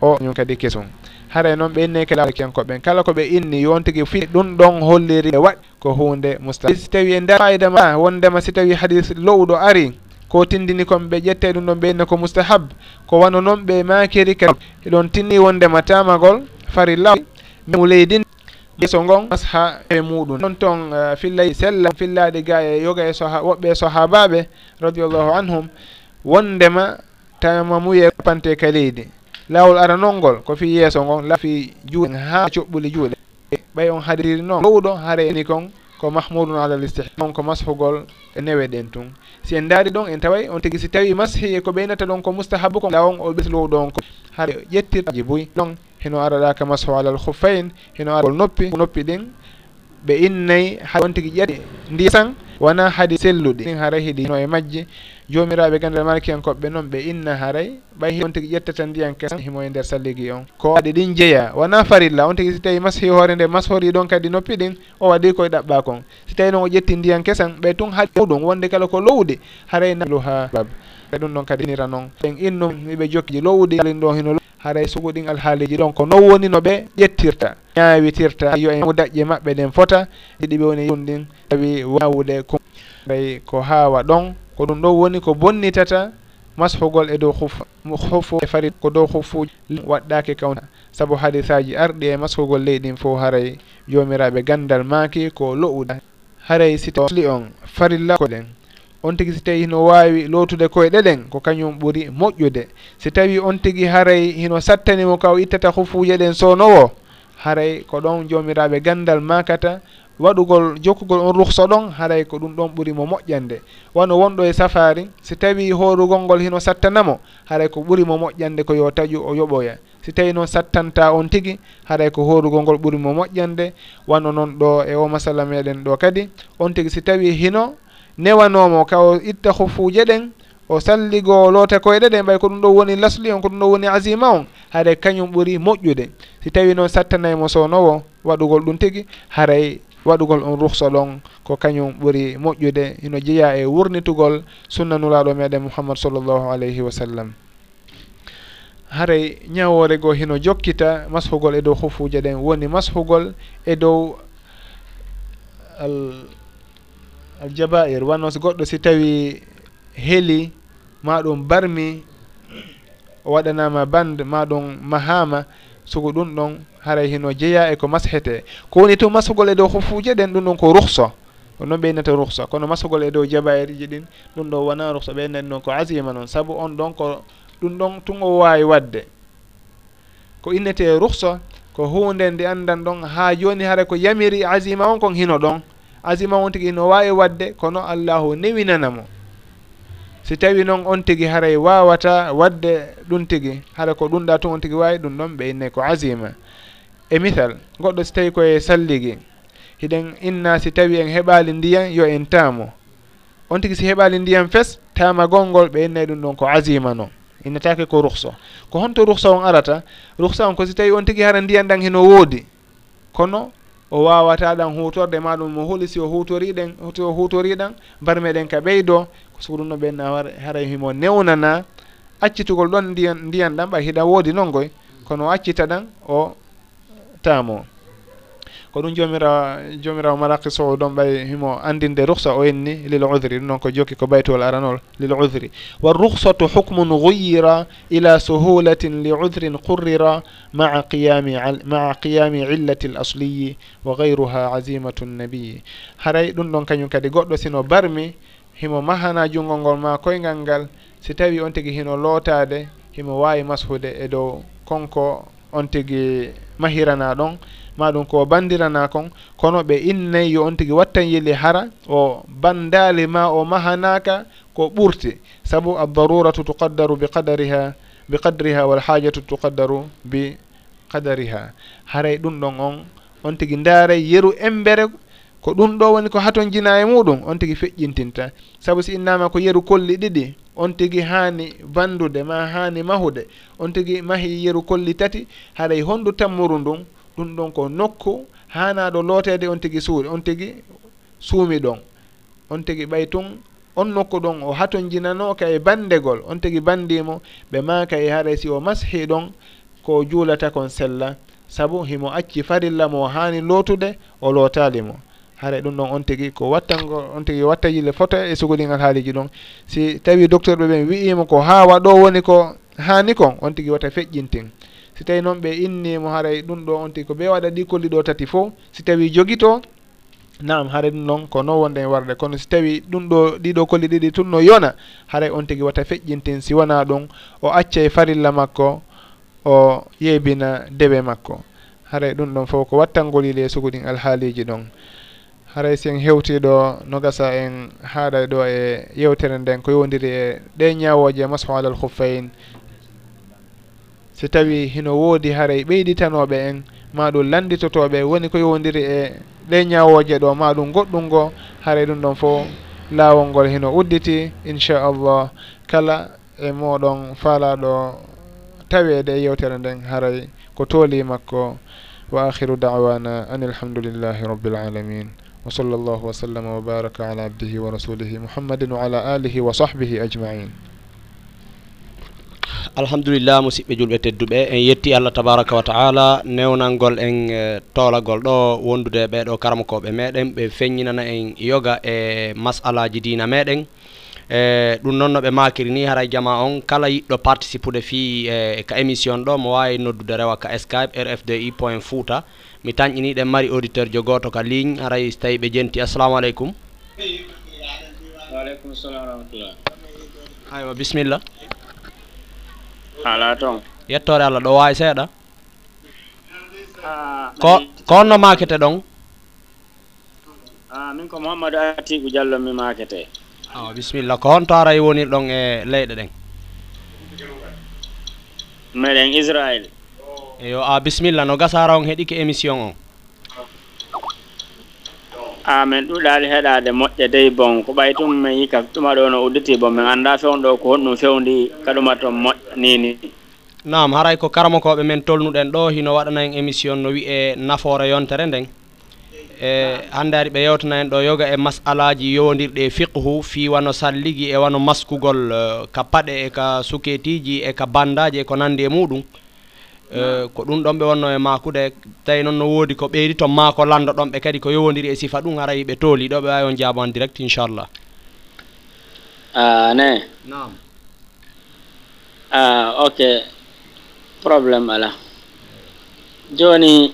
o ñum kadi kesum. Haray noon ɓe inni kala kenkoɓen kala ko ɓe inni yon tigi fi ɗum ɗon holliri ɓe waɗi ko hunde musta si tawi e nder fayida ma wondema si tawi hadis lowɗo ari ko tindini kon ɓe ƴette ɗum ɗon ɓe inni ko moustahab ko wano noon ɓe makiri ka eɗon tinni wondema tamagol farilla mu leydin yeeso ngon ha e muɗum. Ɗon toon eh, fillay sella fillaɗe ga e yoga e soha woɓɓe e sahabaɓe radiallahu anhum wondema tamamuye pante ka leydi. Lawol aranol ngol ko fi yeeso ngon lafi juuɗe ha coɓɓuli juuɗe. Ɓay on hadiriri noon gowɗo haare ni kon ko mahmoudun ala listih on ko mashugol e newe ɗen tun. Si en daari ɗon en taway on tigi si tawi mashi ko ɓeynata ɗon ko moustahabu ko law on o ɓeslowo ɗon ko. Hare ƴettirji boy ɗon hino araɗaka ka masho alal hufain hino aragol noppi noppi ɗin ɓe innayi ha on tigui ƴetti ndi tan wona haadi selluɗi. Ɗin haray heeɗino e majje jomiraɓe gandal malikiyankoɓe noon ɓe inna haray ɓay on tigui ƴettata ndiyan kesa himo e nder salligui on. Ko waɗi ɗin jeeya wona farilla on tigui so tawi mashi hoore nde mashori ɗon kadi noppi ɗin o waɗi koye ɗaɓɓa kon so tawi noon o ƴetti ndiyan kesan ɓay tun haɗi muɗum wonde kala ko lowde haray nalu ha bab ɗum ɗon kadi nira noon. Ɓen innum miɓe jokkiji lowɗi alin ɗo hino haray sugo ɗin alhaaliji ɗon ko non woni no ɓe ƴettirta. Ñaawitirta yo en daƴƴe maɓɓe ɗen fota ɗiɗi ɓe woni ɗum ɗin tawi wawude kum ray ko haawa ɗon. Ko ɗum ɗon woni ko bonnitata mashugol e dow huf hufu e fari ko dow hufuji waɗɗaki kawna. Saabu hadisaji arɗi e mashugol leyɗin fof haray jomiraɓe gandal maaki ko lo'uda haray sito li on farilla ko ɗen. on tigi si tawi hino wawi lootude koye ɗeɗen ko kañum ɓuuri moƴƴude. Si tawi on tigi haray hino sattanimo ka o ittata hufuje ɗen sownowo haray ko ɗon jomiraɓe gandal makata waɗugol jokkugol on ruhsa ɗon haray ko ɗum ɗon ɓuuri mo moƴƴande. Wano wonɗo e safari si tawi horugol ngol hino sattanamo haray ko ɓuuri mo moƴƴande ko yo taƴu o yoɓoya. Si tawi noon sattanta on tigi haray ko horugol ngol ɓuuri mo moƴƴande. Wano noon ɗo e o masala meɗen ɗo kadi on tigi si tawi hino newanomo ka o itta hufuje ɗen o salligo loota koyɗe ɗen ɓay ko ɗum ɗo woni lasli on ko ɗum ɗo woni asima on haray kañum ɓuuri moƴƴude. Si tawi noon sattanaymo sownowo waɗugol ɗum tigi haray waɗugol on ruhsa ɗon ko kañum ɓuuri moƴƴude ino jeeya e wurnitugol sunnanulaɗo meɗen mouhammad sallllahu alayhi wa sallam. Haray ñawore goo hino jokkita mashugol e dow hufuje ɗen woni mashugol e dow al aljabair wanno so goɗɗo si tawi heeli ma ɗum barmi o waɗanama bande ma ɗum mahama sugo ɗum ɗon haray hino jeeya e ko mashete. Ko woni to masugol e dow hofuje ɗen ɗum ɗon ko ruhsa on noon ɓeynata ruhsa kono masugol e dow jabairiji ɗin ɗum ɗo wona ruhsa ɓeynani noon ko asima noon saabu on ɗon ko ɗum ɗon tun o wawi wadde. Ko innete ruhsa ko hunde nde andan ɗon ha joni haara ko yamiri asima on kon hino ɗon. asima on tigi no wawi wadde kono allahu newinanamo si tawi noon on tigi haray wawata wadde ɗum tigi hara ko ɗumɗa tun on tigi wawi ɗum ɗon ɓe inne ko asima e misal goɗɗo si tawi koye salligi hiɗen inna si tawi en heɓali ndiyan yo en taamo. On tigi si heɓali ndiyam fes tama gonngol ɓe innayi ɗum ɗon ko asima noon. Innetake ko ruhsa ko honto ruhsa on arata ruhsa on ko si tawi on tigi hara ndiyan ɗan heno woodi kono o wawata ɗan hutorde maɗum mo huuli si o hutoriɗen si o hutoriɗan mbar meɗen ka ɓeydo. Ko sugu ɗum no ɓenna haray himo newnana. Accitugol ɗon ndiyan ndiyan ɗan ɓay hiɗa woodi noon goy kono o accita ɗan o taamo hoɗum jomirawo jomirawo malakis o ɗon ɓay himo andinde ruhsa o henni lil udri ɗum noon ko jokki ko baytowol aranol lil udri wa ruhsatu hukmun guyira ila suhulatin li udrin qurrira maa qiyami maa qiyami illati l asliyi wa gayruha azimatu nnabiyi haray ɗum ɗon kañum kadi goɗɗo sino barmi himo mahana junngol ngol ma koyngal ngal si tawi on tigi hino lootade himo wawi mashude e dow konko on tigi mahirana ɗon maɗum ko bandirana kon kono ɓe innayi yo on tigi wattan yeli hara o bandali ma o mahanaka ko ɓurti. Saabu addaruratu tuqaddaru bi qadariha bi qadriha walhajatu tuqaddaru bi qadariha. Haray ɗum ɗon on on tigi ndaaray yeru embere ko ɗum ɗo woni ko haton jina e muɗum on tigi feƴƴintinta. Saabu si innama ko yeru kolli ɗiɗi on tigi haani bandude ma haani mahude on tigi mahi yeru kolli tati haray honndu tammuru ndun ɗum ɗon ko nokku hanaɗo lootede on tigi suuri on tigi suumi ɗon. On tigi ɓay tun on nokku ɗon o haton jinanoka e bandegol on tigi bandimo ɓe maka e haaray si o mashi ɗon ko juulata kon sella. Saabu himo acci farilla mo hani lootude o lootalimo haray ɗum ɗon on tigi ko wattango on tigi wattajille fota e sugoɗingal haaliji ɗon. Si tawi docteur ɓe ɓen wi'imo ko ha waɗo woni ko hani kon on tigi watta feƴƴintin. si tawi noon ɓe innimo haray ɗum ɗo on tigi ko ɓe waɗa ɗi kolli ɗo tati fof si tawi jogito nam haare ɗum noon ko non wonde e warde. Kono si tawi ɗum ɗo ɗiɗo kolli ɗiɗi tunno yona haray on tigi watta feƴƴintin si wona ɗum o acca e farilla makko o yeybina deɓe makko. Haray ɗum ɗon fof ko wattangol e sugudin alhaaliji ɗon. Haray si en hewtiɗo no gasa en haaɗay ɗo e yewtere nden ko yowdiri e ɗe ñawoje e masho alal huffayin si tawi hino woodi haray ɓeyditanoɓe en ma ɗum landitotoɓe woni ko yowdiri e ɗe ñawoje ɗo ma ɗum goɗɗum ngo haray ɗum ɗon fo laawol ngol hino udditi inchallah. Kala e moɗon faalaɗo tawede e yewtere nden haray ko tooli makko. Wa akhiru dawana an ilhamdulillahi rabbil alamin. Wa sall llahu wa sallama wa baraka ala abdihi wa rasulihi muhammadin wa ala alihi wa sahbihi ajmain. alhamdulillah musidɓe julɓe tedduɓe en yetti allah tabaraka wa taala newnalgol en eh, toolagol ɗo wondude ɓeɗo karmakoɓe meɗen ɓe feññinana en yoga e masalaji dina meɗen. E ɗum noon no ɓe makiri ni haray jama on kala yiɗɗo participude fi e ka émission ɗo mo wawi noddude rewa ka skype rfdi point fouta. Mi tañƴiniɗen mari auditeur jo goto ka ligne haray so tawi ɓe jenti. Assalamu aleykum. Waaleykum salam warahmatullah aywa bisimilla ala toon yettore allah ɗo wawi seeɗa? Ah, ko ko onno makete ɗon? Ah, min ko mouhamadou atigu diallo mi makete. O bisimilla. Ko honto aray wonir ɗon e leyɗe ɗen? Meɗen israil eyo a bisimilla. No gasara on heeɗike émission on. amin ɗuɗaali heɗaade moƴƴe dey bon. Ko ɓay tum min yika ɗuma ɗo no udditi bon. Min annda fewn ɗo ko honɗum fewndi ka ɗuma toon moƴƴa nini nam haray ko karmakoɓe men tolnuɗen ɗo hino waɗana en émission no wiye nafoore yontere nden. E hannde ari ɓe yewtana en ɗo yoga e masalaji yowodirɗe e fiqhu fi wano salligi e wano maskugol e ka paɗe e ka suketiji e ka bandaji e ko nandi e muɗum. Eh, ko ɗum ɗon ɓe wonno e makude. Tawi noon no woodi ko ɓeydi to maako ko lanndo ɗon ɓe kadi ko yowodiri e sifa ɗum haray ɓe tooli. Ɗo ɓe wawi on jaabo en direct inchallah. Ah, ne? Nam ah, ok. Probléme ala. Joni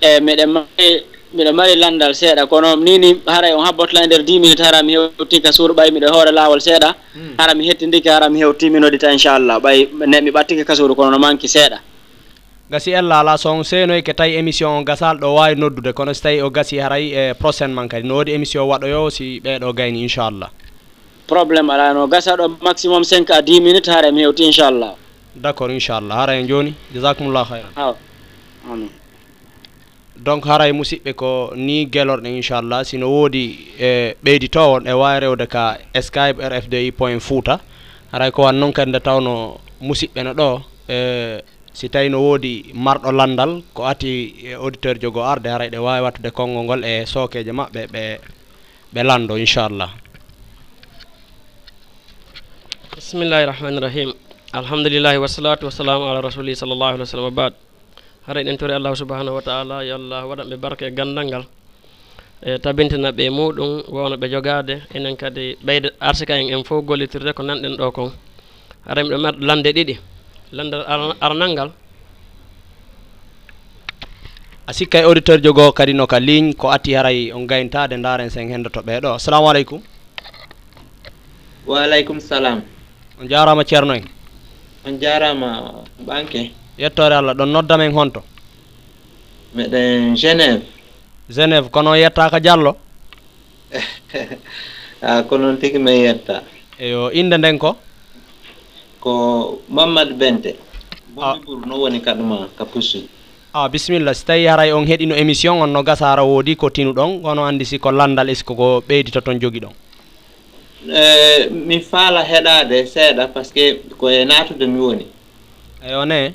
e miɗen mari miɗo mari landal seeɗa. Kono nini haray on habbotla e nder dix minutes hara mi hewti ka suur ɓay miɗo hoore laawol seeɗa. Hmm. Hara mi hettindiki hara mi hewtiminodita inchallah. Ɓay ne mi ɓattike kasuru kono no manki seeɗa. gasi en laala son seenoy e ke tawi émission o gasal ɗo wawi noddude. Kono so tawi o gasi haray e prochainement kadi no woodi émission waɗoyo si ɓeeɗo gayni inchallah. Probléme ala no gasa ɗo maximum 5 à 10 minutes haara mi hewti inchallah. D' accord inchallah. Haara en joni. Jasakumullah hayran aw amin. Donc haray musidɓe ko ni gelorɗen inchallah. Sino woodi e ɓeyditowon e wawi rewde ka skype rfdi point fouta haray ko wan noon kadi nde tawno musidɓe no ɗo e si tawi no woodi marɗo landal ko ati e, auditeur jogo arde haray ɗe wawi wattude konngol ngol e sookeje maɓɓe ɓe ɓe lando inchallah. Bisimillahi rahmani rahim. Alhamdulillahi wassalatu wassalamu ala rasuli sallllahu alih w sallam abad haray ɗen tori allahu subahanahu wa taala yo allah waɗanɓe barke e gandal ngal. E tabintina ɓe muɗum wowno ɓe jogade enen kadi ɓeyde arsika en en fof gollitirde ko nanɗen ɗo kon. Haray miɗo marɗo lande ɗiɗi. landal aranal ngal a sikka e auditeur jogo kadi no ka ligne ko atti haray on gayntade daren sen hendoto ɓeeɗo assalamu aleykum. Waaleykum salam. On jarama ceerno en? On jarama banque. Yettore allah ɗon noddamen honto? Meɗen genève. Genève kono yettaka diallo? A ah, ko noon tigi min yetta. Eyo inde nden ko? ko mamadou bente. Bomibour no woni kaduma ka pussuy a bisimilla si tawi haray on heeɗino émission on no gasara woodi ko tinuɗon kono andi si ko landal est ce que ko ɓeydi toon jogui ɗon? E mi faala heɗade seeɗa par ce que koye natude mi woni. Eyo ne?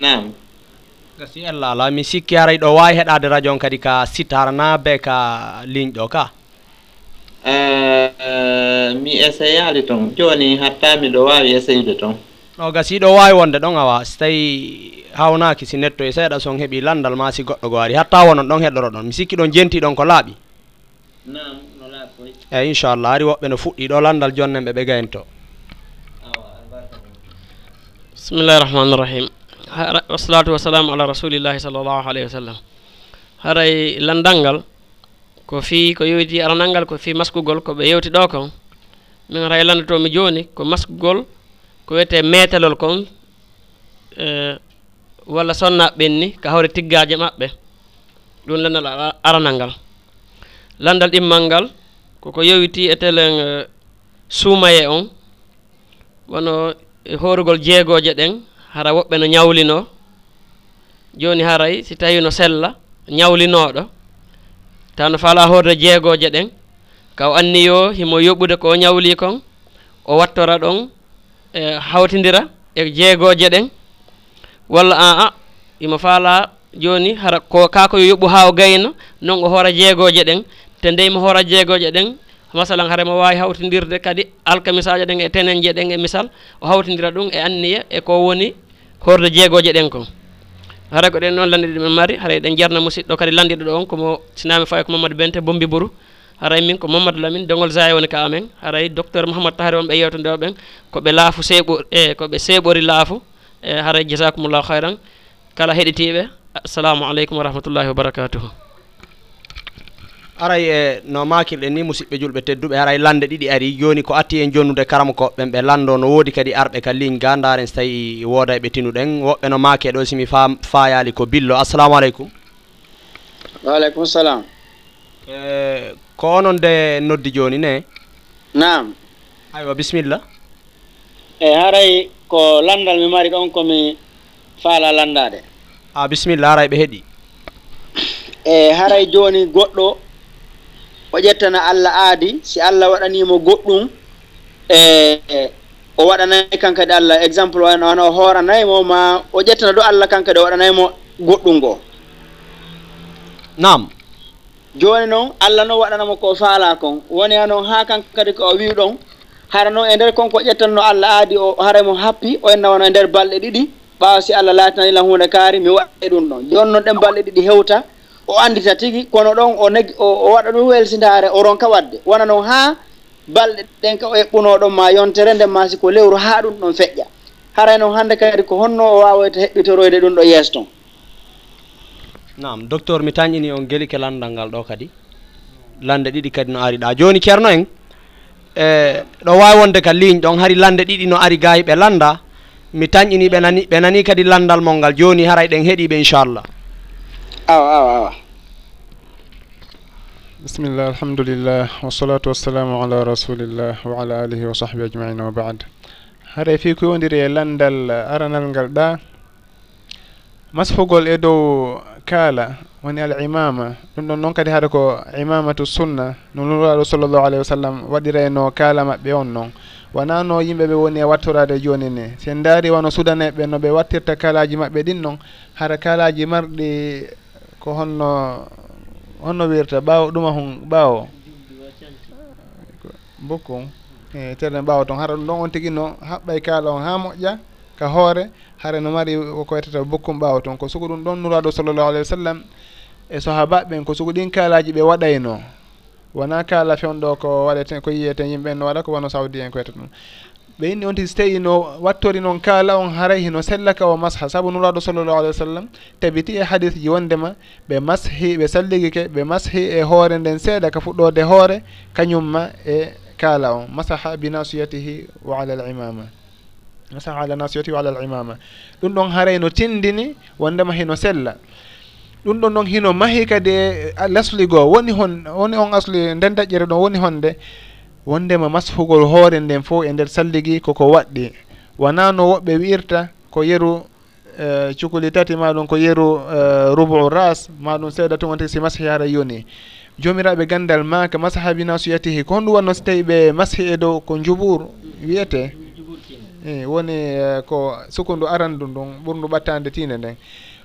Nam gasi ella ala mi sikki haray ɗo wawi heɗade radio on kadi ka sitarana be ka ligne ɗo ka? Eh, eh, mi essayali toon joni hatta miɗo wawi essayde toon o gasi ɗo wawi wonde ɗon awa. So tawi hawnaki si netto e seeɗa son heeɓi landal ma si goɗɗo go ari. Hatta wonon ɗon heɗɗoro ɗon. Mi sikki ɗon jenti ɗon ko laaɓi. Nam no laaɓoy eyyi inchallah ari woɓɓe no fuɗɗi ɗo landal jonnen ɓe ɓe gayento bisimillahi rahmani irrahim wassalatu wassalamu ala rasulillahi sallllahu alayhi wa sallam. Haray landal ngal ko fi ko yowiti aranalngal ko fi maskugol ko ɓe yewti ɗo kon min raylande e to joni ko maskugol ko wiyete metelol kon e, walla sonnaɓe ɓenni ka hawre tiggaje maɓɓe. Ɗum landal aranal ngal landal ɗimmal ngal koko yowiti e telen e, suumaye on wono horugol jeegoje ɗen hara woɓɓe no ñawlino joni haray si tawi no sella ñawlinoɗo tawno fala hoorde jeegoje ɗen kaw anniyo himo yoɓɓude ko ñawli kon o wattora ɗon e hawtidira e jeegoje ɗen. Walla an a imo faala joni hara ko kako yo yoɓɓu ha o gayna noon o hoora jeegoje ɗen. Te nde mo hoora jeegoje ɗen masalan hare mo wawi hawtidirde kadi alkamisaje ɗen e tenenje ɗen e misal o hawtidira ɗum e anniya e ko woni horde jeegoje ɗen kon. hara ko ɗen noon landide ɗumen mari haray ɗen jarna musidɗo kadi landiɗo ɗo on komo sinami fawi ko mamadou bente bombi bourou. Haray min ko mamadou lamine dogol zaya woni ka amen. Haray docteur mouhamadou tahari on ɓe yewtode oɓen. Koɓe laafu seeɓo e koɓe seeɓori laafu. E haray jasakumullahu hayran kala heɗitiɓe. Assalamu aleykum wa rahmatullahi wa barakatuhu. aray e no makilɗen ni musidɓe julɓe tedduɓe aray lande ɗiɗi ari. Joni ko atti en jonnude karama koɓɓen ɓe lando no woodi kadi arɓe ka linga. Daren so tawi wooda ɓe tinuɗen. Woɓɓe no maake ɗo simi fa fayali ko billo. Assalamu aleykum. Waaleykum salam. E ko onon de noddi joni ne? Nam aywa bisimilla. E haray ko landal mi mari ɗon komi faala landade a ah, bisimilla aray ɓe heeɗi e haray joni goɗɗo o ƴettana allah aadi si allah waɗanimo goɗɗum e o waɗanayi kankadi e allah. Exemple wano wana o hooranaymo ma o ƴettana ɗo allah kankadi o e waɗanaymo goɗɗum ngoo nam jooni noon allah noon waɗanamo ko faala kon. Woni ha noon haa kankadi ko o wi ɗon hara noon e ndeer konko ƴettanno allah aadi o haraymo happi o enna wono e ndeer balɗe ɗiɗi ɓaawa si allah laatinanilan hunde kaari mi waɗe ɗum ɗon. Jooni noon ɗen balɗe ɗiɗi hewta o andita tigi kono ɗon o neg o waɗa ɗum welsindaare o ronka waɗde wona noon haa balɗe ɗen ka o heɓɓunoɗon ma yontere nden ma si ko lewru haa ɗum ɗon feƴƴa. Haray e noon hannde kadi ko honno o wawoyta heɓɓitoroyde ɗum ɗo yees ton. Nam docteur mi tañƴini on geli ke landal ngal ɗo kadi. Lande ɗiɗi kadi no ari ɗa. Joni ceerno en e ɗo wawi wonde ka ligne ɗon hari lande ɗiɗi no ari ga ɓe landa. Mi tañƴini ɓe nani ɓe nani kadi landal mol ngal. Joni haray ɗen heeɗiɓe inchallah. awa awa awa. Bisimillah alhamdulillah wassalatu wassalamu ala rasulillah wa ala alihi wa sahbi ajmain wa baad hare fi ko yowdiri e landal aranal ngal ɗa? Masfugol e dow kaala woni al imama. Ɗum ɗon noon kadi haɗa ko imamatu sunna. No nuraɗo sallllahu alayhi wa sallam waɗirayno kaala maɓɓe on noon. Wona no yimɓe ɓe woni e wattorade joni ni. Sen daari wono sudaneɓe no ɓe wattirta kaalaji maɓɓe ɗin noon hara kaalaji marɗi ko honno honno wirta ɓaawo ɗuma hon ɓaawo? Bokkum e terɗe ɓaawo toon. Hara ɗum ɗon on tigi no haɓɓay kaala on haa moƴƴa ka hoore. Hara no mari ko wiyetata bokkum ɓaawo toon. Ko sugu ɗum ɗon nuraɗo sallllahu alayhi wa sallam e sahabaɓe ɓen ko sugu ɗin kaalaji ɓe waɗayno. Wona kaala fewnɗo ko waɗete ko yiyeten yimɓe no waɗa ko wono sawdi en ko wiyata ɗum ɓe inni on tigi so tawi no wattori noon kaala on haray hino sellaka o masha. Saabu nuraɗo sallllahu alih wa sallam tabiti e hadis ji wondema ɓe mashi ɓe salligike ɓe mashi e hoore nden seeɗa ka fuɗɗode hoore kañumma e kaala on. Masaha bi nasiyatihi wa ala al imama. Masaha ala nasiyati wa ala al imama. Ɗum ɗon haray no tindini wondema hino sella. Ɗum ɗon noon hino mahi kadi e lasli goo woni hon woni on asli nden daƴƴere ɗon woni honde. wondema mashugol hoore nden fof e nder salligi koko waɗɗi. Wona no woɓɓe wiirta ko yeru e, cukoli tati maɗum ko yeru e, rubou ras maɗum seeɗa to wonti si masahi hara yoni. Jomiraɓe gandal maka masahabina so yettihi ko honɗum wanno so tawi ɓe masahi e dow ko jubour wiyete i e, woni ko sukundu arandu ndun ɓurdu ɓattande tiinde nden.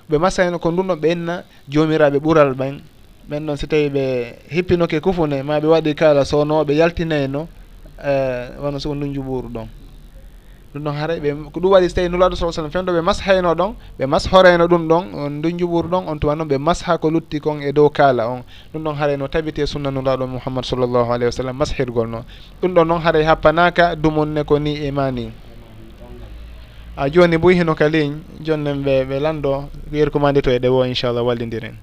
Ɓe masahino ko ndun ɗon ɓe enna jomiraɓe ɓural ɓen. ɓen noon si tawi ɓe hippinoke kufune ma ɓe waɗi kala sownoɓe yaltinayno e, wono soko ndunju ɓuuru ɗon. Ɗum ɗon haray ɓe ko ɗum waɗi so tawi nulaɗo sa sallam fen ɗo ɓe mashayno ɗon ɓe mashorayno ɗum ɗon on ndunju ɓuuru ɗon on tuma noon ɓe masha ko lutti kon e dow kaala on. Ɗum ɗon haray no tabiti sunna nulaɗo mouhammad sallllahu alayhi wa sallam mashirgol noon. Ɗum ɗon noon haray happanaka dumunne ko ni e mani a joni boyi hino ka ligne jonnen ɓe ɓe lanndo yerkumandi to e ɗewo inchallah wallidiren.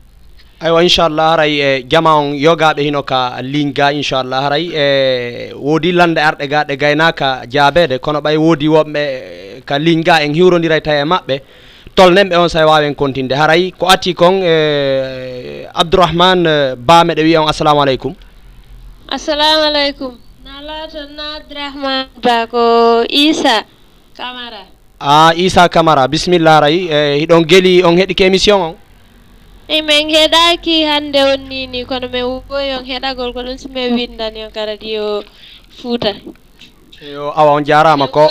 aywa inchallah haray e jama on yogaɓe hino ka ligne ga inchallah haray. E woodi lande arɗe ga ɗe gaynaka jaabede kono ɓay woodi wonɓe e, ka ligne ga en hiwrodiray tawi e maɓɓe tolnen ɓe on sa wawen continde haray ko atti kon e abdourahmane bameɗe wiya on assalamu aleykum. Assalamu aleykum. Nalaton na abdourahmane ba ko isa camara a ah, isa camara bisimilla haray. E hiɗon gueeli on heeɗi ko émission on. eyi min heeɗaki hannde on nini kono min woyi on heɗagol ko ɗum somin windani on karadi yo fuuta. Yo awa on jarama ko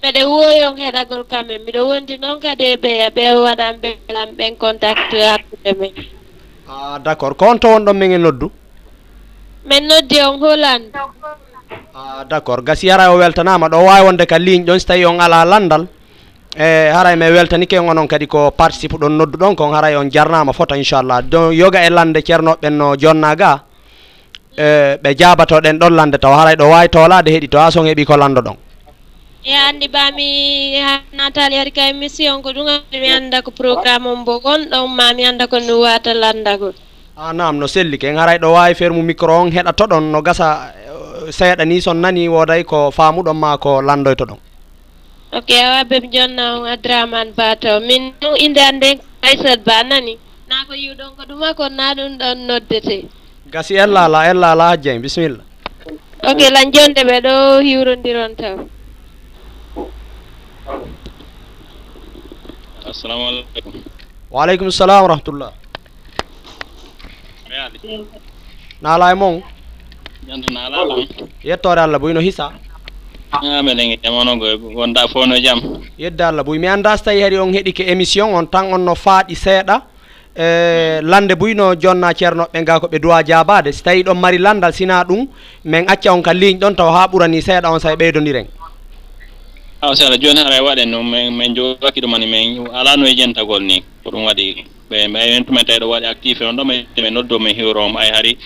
mbeɗe woyi on heɗagol kamen mbiɗo wondi noon kadi e ɓeya ɓe waɗan ɓelan ɓen contact hakkude men a d' accord ko on to wonɗon min e noddu? Min noddi on holande a d' accord gasi yara o weltanama ɗo wawi wonde ka ligne ɗon so tawi on ala landal. e haray mi weltanike onon kadi ko participe ɗon noddu ɗon kon haray on jarnama fota inchallah. Don yoga e lande ceernoɓeɓen no jonna ga e ɓe jabatoɗen ɗon lande taw. Haray ɗo wawi tolade heeɗi to ha son heeɓi ko lando ɗon e andi bami e natali yari ka émission ko ɗum mi anda ko programme on mbo gonɗon ma mi anda ko no wata landagol. Ah, A nam no selli ken haray ɗo wawi fermu micro on heɗato ɗon no gasa e, seeɗa ni son nani woday ko famuɗon ma ko landoyto ɗon ok awa beɓe jonna on adraman ba taw min ɗum inde hannde aysat ba nani. Naa ko yiwɗon ko ɗuma ko naa ɗum ɗon noddete. Gasi en laala en laala ha dieng bisimilla ok lan jonde ɓe ɗo hiwrondiron taw. Assalamu aleykum waaleykum salam wa rahmatullah mi naala e mon ñandu naalaala yettore allah boyno hisa. mbeɗen e jamano goy gonɗa fof no jaam yedde allah boy. Mi annda so tawi hari on heeɗi ko émission on tan on no faaɗi seeɗa. E lande boy no jonna ceernoɓe ga ko ɓe duwa jabade so tawi ɗon mari landal sina ɗum min acca on ka ligne ɗon taw ha ɓurani seeɗa on sa e ɓeydodiren aw so alah joni hara e waɗen ɗum min min jogaki ɗumani min ala no e jentagol ni. Ko ɗum waɗi ɓe en tumen tawi ɗo waɗi actif on ɗo min noddo min hiwro ay hari.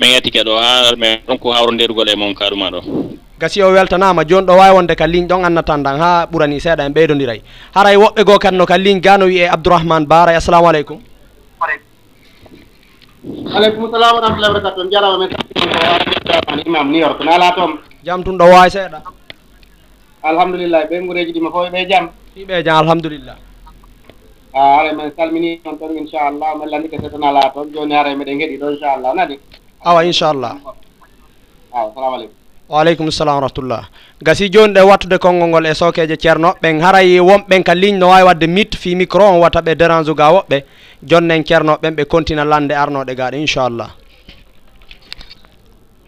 Min yettike ɗo ha min ɗon ko hawrondirgol e mum ka ɗuma ɗo gasi o weltanama joni ɗo wawi wonde ka ligne ɗon annatan dan ha ɓurani seeɗa en ɓeydodiray haray woɓɓe goo no ka ligne ga no wiye abdourahmane baray assalamu aleykum. Aleykum salam warahmatullahi wabarakatu on jarama men. An imam new york. Nala toon. Jam tun ɗo wawi seeɗa. Alhamdulillah ɓe guureji ɗima fof ɓe jaam fiɓe jam alhamdulillah a ara men salmini on toon inchallah mi landike so tan ala toon. Joni ara meɗen heeɗi ɗo inchallah nani awa inchallah awa salamu aleykum. waaleykum salam rahmatullah. Gasi joni ɗe wattude konngol ngol e sokeje ceerno ɓen haray wonɓen ka ligne no wawi wadde mit fi micro on wata ɓe dérange uga woɓɓe. Jonnen ceernoɓen ɓe continue lande arnoɗe gaɗa inchallah.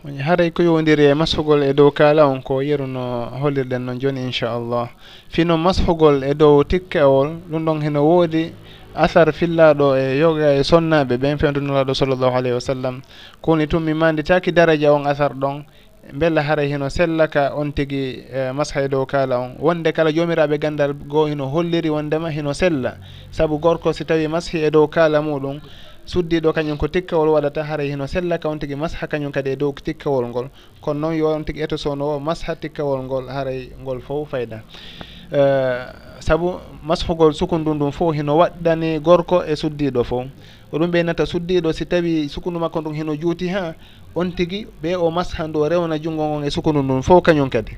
Woni haray ko yowdiri e masfugol e dow kaala on ko yeruno hollirɗen noon joni inchallah. Fino masfugol e dow tikkawol ɗum ɗon heno woodi asar fillaɗo e yoga e sonnaɓe ɓen fewdunolaɗo sallllahu alayhi wa sallam. Kowoni tummi mandi taki daraja on asar ɗon. beela haara heno sellaka on tigi masha e dow kaala on. Wonde kala jomiraɓe gandal goo hino holliri wondema hino sella. Saabu gorko si tawi mashi e dow kaala muɗum suddiɗo kañum ko tikkawol waɗata haara hino sellaka on tigi masha kañum kadi e dow tikkawol ngol. Kono noon yo on tigi etosono o masha tikkawol ngol haray ngol fof fayda. E, Saabu mashugol sukundu ndum fof hino waɗɗani gorko e suddiɗo fof ko ɗum ɓeynata suddiɗo si tawi sukundu makko ndun hino juuti ha on tigi ɓe o masha ndu o rewna junngo ngon e sukundu ndun fof kañum kadi.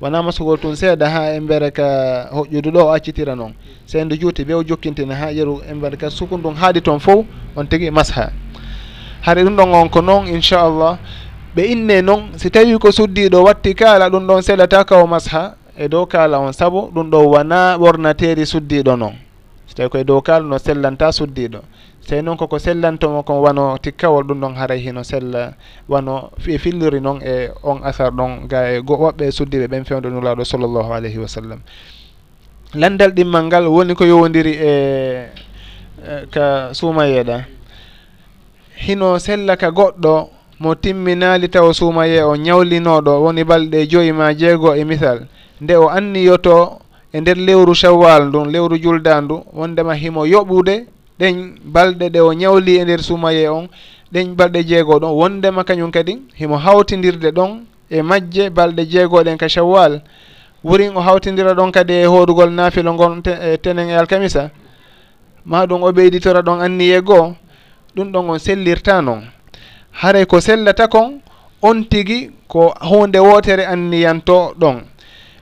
Wona masugol tun seeɗa ha e mbere ka hoƴƴudu ɗo o accitira noon se ndu juuti ɓe o jokkintina ha yeru e mbere ka sukunu ndun haaɗi toon fof on tigi masha haade ɗum ɗon on ko noon inchallah. Ɓe inne noon si tawi ko suddiɗo watti kaala ɗum ɗon seeɗata ka o masha e dow kaala on saabu ɗum ɗo wona ɓornateri suddiɗo noon so tawi koye dow kaala no sellanta suddiɗo sey noon koko sellantomo kon wano tikkawol ɗum ɗon haray hino sella wano e filliri noon e on asar ɗon ga e go woɓɓe suddiɓe ɓen fewde nulaɗo sallllahu alayhi wa sallam. Landal ɗimmal ngal woni ko yowodiri e, e ka suumayeeɗa hino sella ka goɗɗo mo timminali taw suumaye o ñawlinoɗo woni balɗe joyi ma jeego e misal. Nde o anniyoto e nder lewru chawwal ndun lewru juldandu wondema himo yoɓude ɗen balɗe ɗe o ñawli e nder sumaye on ɗen balɗe jeegoo ɗon wondema kañum kadi himo hawtidirde ɗon e majje balɗe jeegoɗen ka shawwal. Wurin o hawtidira ɗon kadi e hoodugol naafilo ngon e tenen e alkamisa. Ma ɗum o ɓeyditora ɗon anniye goo ɗum ɗon on sellirta noon haray ko sellata kon on tigi ko hunde wootere anniyanto ɗon.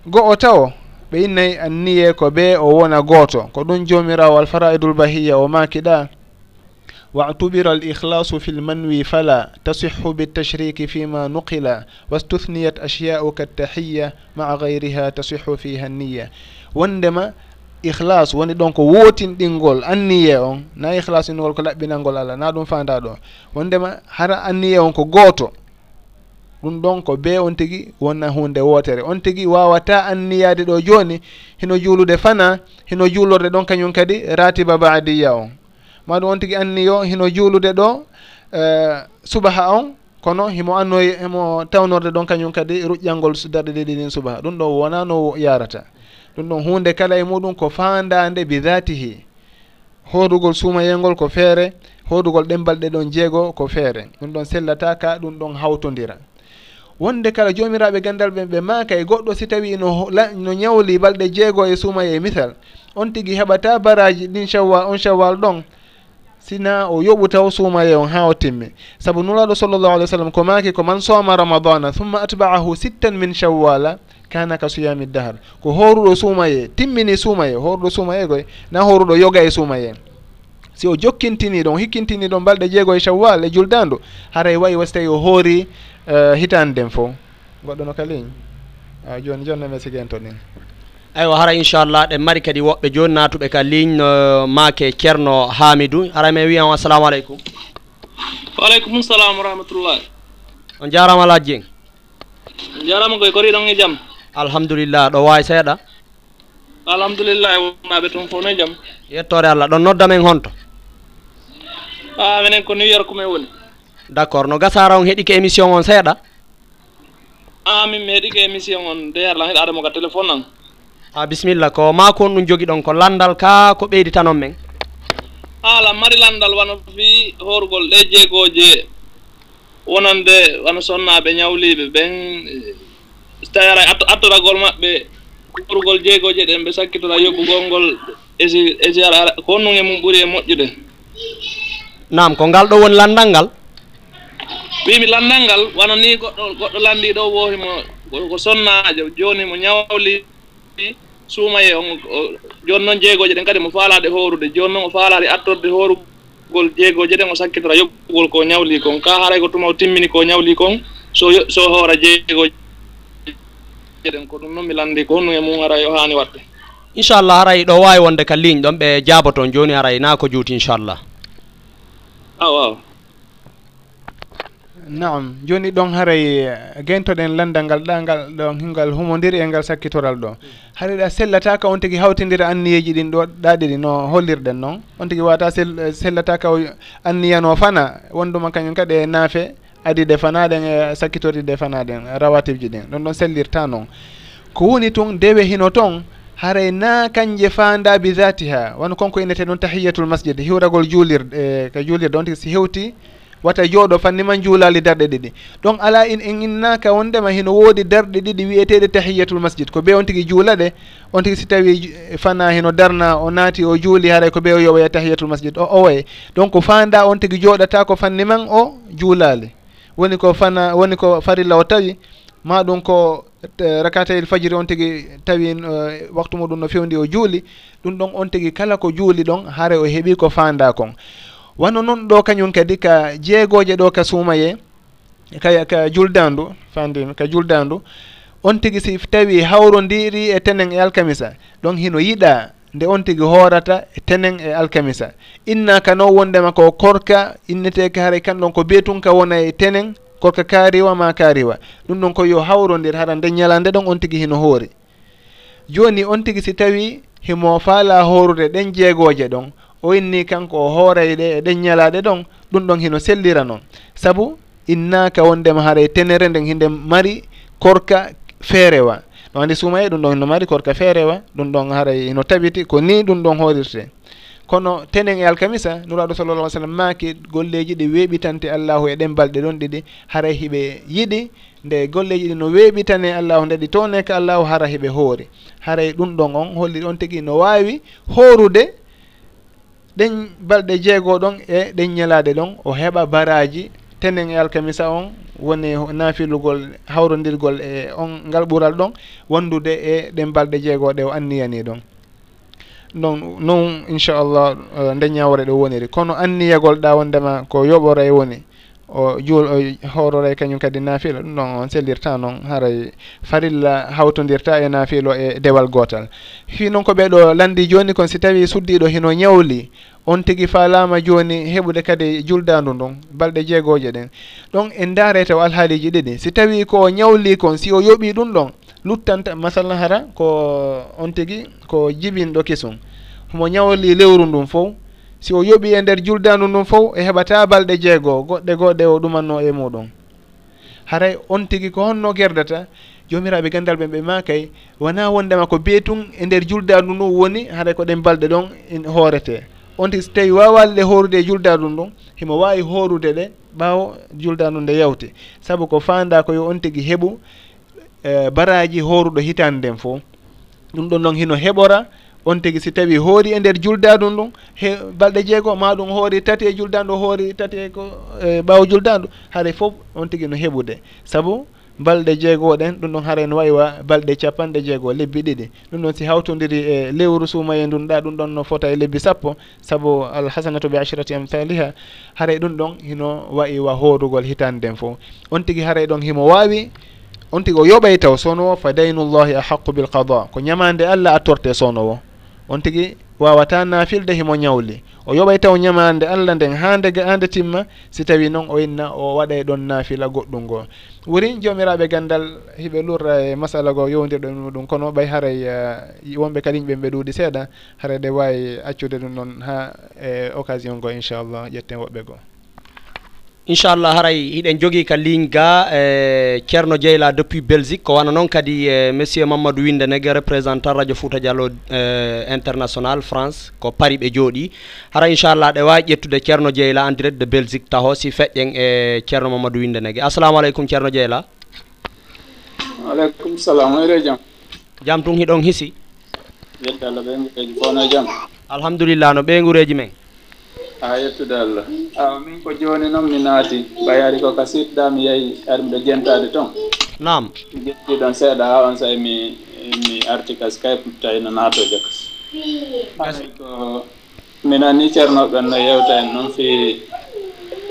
Go o taw ɓe innayi anniye ko ɓe o wona gooto ko ɗum jomirawo alfaraidul bahiya o makiɗa واعتبر الإخلاص في المنوي فلا تصح بالتشريك فيما نقل واستثنيت أشياء كالتحية مع غيرها تصح فيها النية وندما ihlas woni ɗon ko wotinɗingol anniye on na ihlas ingol ko laɓɓinalngol allah na ɗum fanda ɗo. Wondema hara anniye on ko gooto ɗum ɗon ko be on tigi wonna hunde wotere. On tigi wawata anniyade ɗo joni hino juulude fana hino juulorde ɗon kañum kadi ratiba badiya on. Maɗum on tigi anniyo hino juulude ɗo uh, subaha on kono himo annoy himo tawnorde ɗon kañum kadi ruƴƴalngol darɗe ɗiɗi ɗin subaha. Ɗum ɗo wona no yarata. Ɗum ɗon hunde kala e muɗum ko fandade bi datihi hoodugol suumayelngol ko feere hoodugol ɗembalɗe ɗon jeego ko feere. Ɗum ɗon sellata ka ɗum ɗon hawtodira. wonde kala jomiraɓe gandal ɓe ɓe maaka e goɗɗo si tawi no no ñawli balɗe jeego e suumaye e misal. On tigi heɓata baraji ɗin shawwal on shawwal ɗon sina o yoɓu taw suumaye on ha o timme. Saabu nuraɗo sallllahu alih w sallam ko maaki ko man soma ramadana thumma atba'ahu sittan min shawwala kana ka suyami dahar ko horuɗo suumaye timmini suumaye horuɗo suumaye koye na horuɗo yoga e suumaye si o jokkintini ɗon hikkintini ɗon balɗe jeego e shawwal e juldandu haray wayi wasi tawi o hoori Eh, hitande nden fo. Goɗɗo no kaliñ? A joni nomi sigi en to nin eywa hara inchallah ɗen mari kadi woɓɓe joni natuɓe ka ligne make ceerno hamidou. Hara mi wiyan assalamu aleykum. Waaleykum salam wa rahmatullah on jarama ala dieng on jarama koye kori ɗon e jaam alhamdulillah ɗo wawi seeɗa alhamdulillah wonaɓe toon fof no e jaam yettore allah ɗon nodda men honto? A minen ko new york men woni. d' accord no gasara on heeɗi émission on seeɗa? A min mi heeɗi émission on. De yarlan heɗa adamo ka téléphone an. A bisimilla ko maako on ɗum jogi ɗon ko landal ka ko ɓeyditanon men? Haala mari landal wano fi horgol ɗe jeegooje. Wonande wano sonnaaɓe ñawliiɓe ɓen so eh, tawi ara attoragol maɓɓe horgol jeegooje ɗen ɓe sakkitora yoɓɓugol ngol esi esi ara ko honnuŋ e mum ɓuri e moƴƴude. Nam ko ngal ɗo woni landal ngal? wiimi lanndal ngal wano ni goɗɗo goɗɗo lanndii ɗo wohimo ko sonnaajo jooni mo ñawli suumaye on jooni noon jeegooje ɗen kadi mo faalaade hoorude jooni noon o faalaade attorde hoorugol jeegooje ɗen o sakkitora yoɓɓugol ko ñawli kon. Ka haray ko tuma o timmini ko ñawli kon so so hoora jeegooje ɗen ko ɗum noon mi lanndi ko honɗum e mum haray o haani waɗde. Inchallah haray ɗo waawi wonde ka ligne ɗon ɓe jaabo toon jooni haray naa ko juuti inchallah. Aw aw. naam joni ɗon haray eh, gentoɗen landal ngal ɗangal ɗon hingal humodiri e ngal sakkitoral ɗo. Haray ɗa sellataka on tigui hawtidira anniyeji ɗin ɗo ɗa ɗiɗi no hollirɗen noon on tigui wata sell eh, sellataka anniyano fana wonduma kañum kadi e naafe adide fanaɗen e sakkitoride fanaɗen rawatif ji ɗin ɗon ɗon sellirta noon ko woni tun dewe hino toon haray na kanje fanda bi dati ha won konko inete ɗon tahiyatul masjid hiwragol juulirɗe eh, ko juulirɗe on tigui si hewti wata jooɗo fannima juulali darɗe ɗiɗi. Donc ala in en innaka wondema hino woodi darɗe ɗiɗi wiyeteɗe tahiyatul masjid. Ko be on tigui juula ɗe on tigui si tawi fana hino darna o naati o juuli haray ko ɓe o yoɓoya tahiyatul masjid o owaye donc fanda on tigui jooɗata ko fanni man o juulali woni ko fana woni ko farilla o tawi ma ɗum ko rakatayel fajiri on tigui tawi e, waktu muɗum no fewndi o juuli. Ɗum ɗon on tigui kala ko juuli ɗon haare o heeɓi ko fanda kon. wano noon ɗo kañum kadi ka jeegoje ɗo ka suumaye ka ka juldandu fandimi ka juldandu on tigi si tawi hawrodiri e tenen e alkamisa donc hino yiɗa nde on tigi hoorata e tenen e alkamisa. Innaka kano wondema ko korka inneteke haray kanɗon ko beetun ka wona e tenen korka kaariwa ma kaariwa. Ɗum ɗon ko yo hawrodir hara nde ñalande ɗon on tigi hino hoori. Joni on tigi si tawi himo faala horude ɗen jeegoje ɗon o inni kanko o hoorayɗe e ɗen ñalaaɗe ɗon ɗum ɗon hino sellira noon sabu innaka wondema haaray tenere nden hinde mari korka feerewa. Ɗo andi suumaye ɗum ɗon hino mari korka feerewa ɗum ɗon haray hino tabiti ko ni ɗum ɗon hoorirte. Kono tenen e alkamisa nuraɗo sallallah ai sallam maaki golleji ɗi weeɓitante allahu e ɗen balɗe ɗon ɗiɗi haray hiɓe yiɗi nde golleji ɗi no weeɓitane allahu nde ɗi towneka allahu hara hiɓe hoori. Haray ɗum ɗon on holli on tigi no waawi hoorude ɗen balɗe jeego ɗon e ɗen ñalade ɗon o heɓa baraji tenen e alkamisa on woni nafilugol hawrodirgol e on ngal ɓural ɗon wondude e ɗen balɗe jeegoo ɗe o anniyani ɗon. Ɗon noon inchallah nde ñawre ɗo woniri. Kono anniyagol ɗa wondema ko yoɓore woni. o juul o horore e kañum kadi naafila ɗum ɗon on sellirta noon haray farilla hawtodirta e naafilo e dewal gootal. Fi noon ko ɓeeɗo landi jooni kon si tawi suddiɗo hino ñawli on tigi faalama jooni heɓude kadi juldandu ndun balɗe jeegoje ɗen ɗon en daarete o alhaaliji ɗiɗi si tawi ko ñawli kon si o yoɓi ɗum ɗon luttanta masallan hara ko on tigi ko jibinɗo kesum. Homo ñawli lewru ndun fof si o yoɓi e nder juldandu ndun fof e heɓata balɗe jeegoo goɗɗe goɗɗe o ɗumanno e muɗum haray on tigi ko honno gerdata jomiraɓe gandal ɓen ɓe makay wona wondema ko beetum e nder juldandu ndu woni haray ko ɗen balɗe ɗon hoorete. On tigi so tawi wawalde horude e juldandu ndun himo wawi horude ɗe ɓawo juldandu nde yawti saabu ko fanda ko yo on tigi heeɓu eh, baraji horuɗo hitande nden fof. Ɗum ɗon noon hino heɓora on tigi si tawi hoori e nder juldadum ɗum he balɗe jeego ma ɗum hoori tati e juldandu hoori tati e ko e ɓaawo juldandu haara fof on tigi no heɓude. Saabu balɗe jeegoo ɗen ɗum ɗon haara no wayi wa balɗe capanɗe jeegoo lebbi ɗiɗi. Ɗum ɗon si hawtodiri e lewru suumaye ndun ɗa ɗum ɗon no fota e lebbi sappo. Saabu alhasanatu be ashrati amthaliha haray ɗum ɗon hino wayi wa hoorugol hitande nden fof. On tigi haray ɗon himo wawi on tigi o yoɓay taw sonowo fa daynullahi ahaqu bilqada ko ñamande allah a torte sonowo on tigi wawata naafilde himo ñawli o yoɓay taw ñamande allah nden ha ndega ande timma si tawi noon o inna o waɗa ɗon naafila goɗɗum ngo. Wori jomiraɓe gandal hiɓe lurra e masala go yowdirɗo muɗum kono ɓay haray eh, wonɓe kadi yimɓe ɓe ɗuuɗi seeɗa haray harade wawi accude ɗum noon ha e occasion go inchallah ƴetten woɓɓe goo inchallah haray hiɗen jogii ka ligne ga e ceerno dieyla depuis belgique. Ko wana noon kadi e monsieur mamadou winde nege représentant radio fouta diallo e, international france. Ko paris ɓe jooɗi. Hara inchallah ɗe wawi ƴettude ceerno dieyla en direct de belgique taho si feƴƴen e ceerno mamadou winde nege assalamu aleykum ceerno dieyla. Aleykum salam oyre jaam jaam tun hiɗon hisi. Yedde allah ɓeygureji fono e jaam alhamdulillah no ɓeygureji men. a yettude allah. Awa min ko joni noon mi naati. Ɓayaari ko ka siɗɗa mi yehi aɗa miɗo jentade toon nam jetti ɗon seeɗa ha on say mi mi arti ka skype tawi tawino naatoje ay ko mi nani ceernoɓen no yewta en noon fi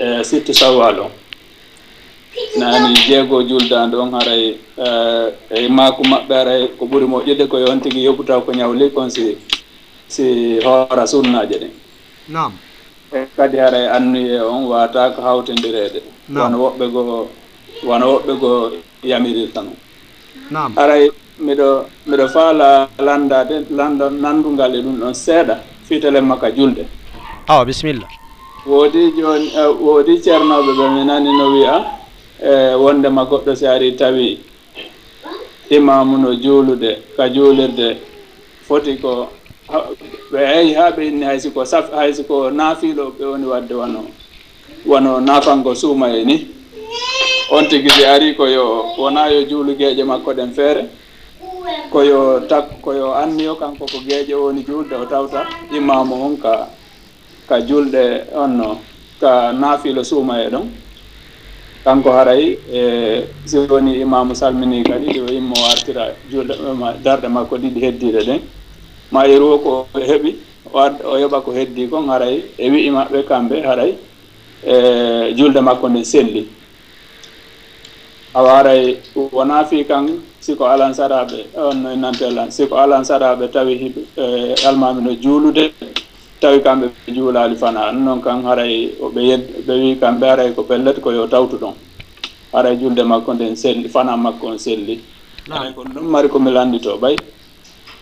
e sittu sawwal on nani jeego juldande on haray e, e maako maɓɓe aray ko ɓuri moƴƴude ko yon tigi yoɓɓuta ko ñawli kon si si hoora sunnaje ɗen nam eeyi kadi haray annuye on waataa ko hawtonndireede wono woɓɓe goo wono woɓɓe goo yamirirta noon nam haray miɗo miɗo faala landade landa nanndungal e ɗum ɗon seeɗa fitele makka julde. Awa bisimilla. Woodi jooni e, woodi ceernoɓe ɓe mi nani no wiya e wondema goɗɗo si ari tawi imamu no juulude ka juulirde foti ko ɓe eyi haa ɓe inni hay siko saf hay siko naafiiɗo ɓe woni waɗde wano wano naafango suuma e ni. On tigi si arii ko yo wonaa yo juulugeeje makko ɗen feere koyo tak koyo anniyo kanko ko geeƴe woni juulde o tawta imamu on ka ka julɗe onno ka naafiilo suuma e ɗon. Kanko haray e si woni imamu salmini kadi yo immo artira julɗe darɗe makko ɗiɗi heddiɗe ɗen. mayiru o ko heɓi o yoɓa ko heddi kon haray e wi'i maɓɓe kamɓe haray e julde makko nde selli. Awa haray wona fii kan siko alan saraaɓe on no nantellan siko alan saraaɓe tawi hiɓe almami no juulude tawi kamɓe ɓe juulali fana. An noon kan haray ɓe yed ɓe wi kamɓe haray ko pellet ko yo tawtu ɗon. Haray julde makko nden selli fana makko on selli. Haray ko ɗum mari komi lanndi to ɓay.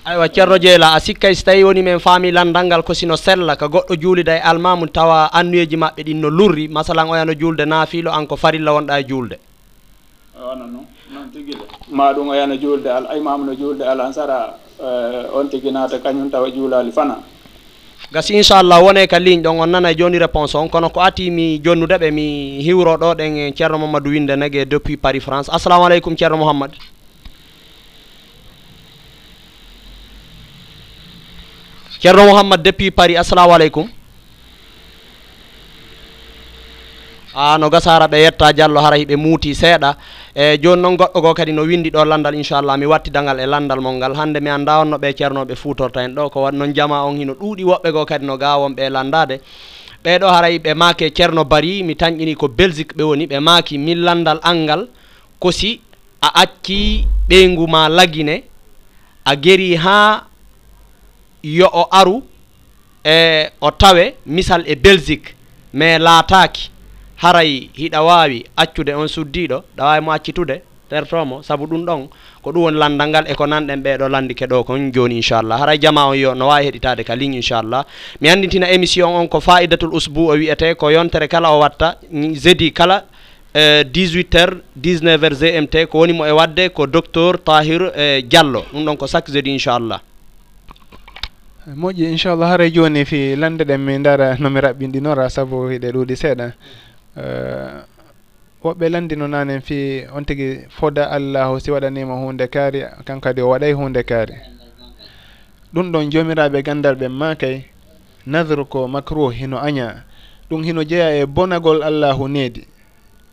aywa ceerno jeyla a sikkay so tawi woni min faami landal ngal ko sino sella ko goɗɗo juulida e almamu tawa annuyeji maɓɓe ɗin no lurri masalan oyano juulde naafiilo an ko farilla wonɗa e juulde. E ono noon noon tigi de ma ɗum oyano juulde al imamu no juulde alansara eh, on tigi naata kañum tawa juulali fana. Gasi inchallah wone ka ligne ɗon on nana e joni réponse on. Kono ko ati mi jonnude ɓe mi hiwro ɗo ɗen e ceerno mamadou winde nege depuis paris france. Assalamu aleykum ceerno mouhammad ceerno mouhammad depuis paris assalamu aleykum. A no gasara ɓe yetta diallo hara hiɓe muuti seeɗa. E joni noon goɗɗo go kadi no windi ɗo landal inchallah mi wattidangal e landal mol ngal. Hande mi anda onno ɓe ceernoɓe futorta hen ɗo ko wat noon jama on hino ɗuuɗi woɓɓe go kadi no gawonɓe e landade ɓeɗo haray ɓe maake ceerno bari mi tañƴini ko belgique ɓe woni. Ɓe maaki min landal angal kosi a acci ɓeygu ma lagine a geri ha yo o aru e o tawe misal e belgique mais laataki haray hiɗa wawi accude on suddiɗo ɗa wawi mo accitude tertomo saabu ɗum ɗon ko ɗum woni landal ngal eko nanɗen ɓeɗo landi keɗo kon joni inchallah. Haray jama on yo no wawi heɗitade ka ligne inchallah. Mi anditina émission on ko faidatul usbou o wiyete ko yontere kala o watta jeudi kala e 18 heures 19 heures gmt ko woni mo e wadde ko docteur tahir e diallo. Ɗum ɗon ko chaque jeudi inchallah. moƴƴi inchallah haray joni fi lande ɗen mi dara nomi raɓɓinɗinora saabu hiɗe ɗuuɗi seeɗa. Woɓɓe landino nanen fi on tigi foda allahu si waɗanima hunde kaari kankadi o waɗay hunde kaari. Ɗum ɗon jomiraɓe gandal ɓen makay nadre ko macro hino aña ɗum hino jeeya e bonagol allahu needi.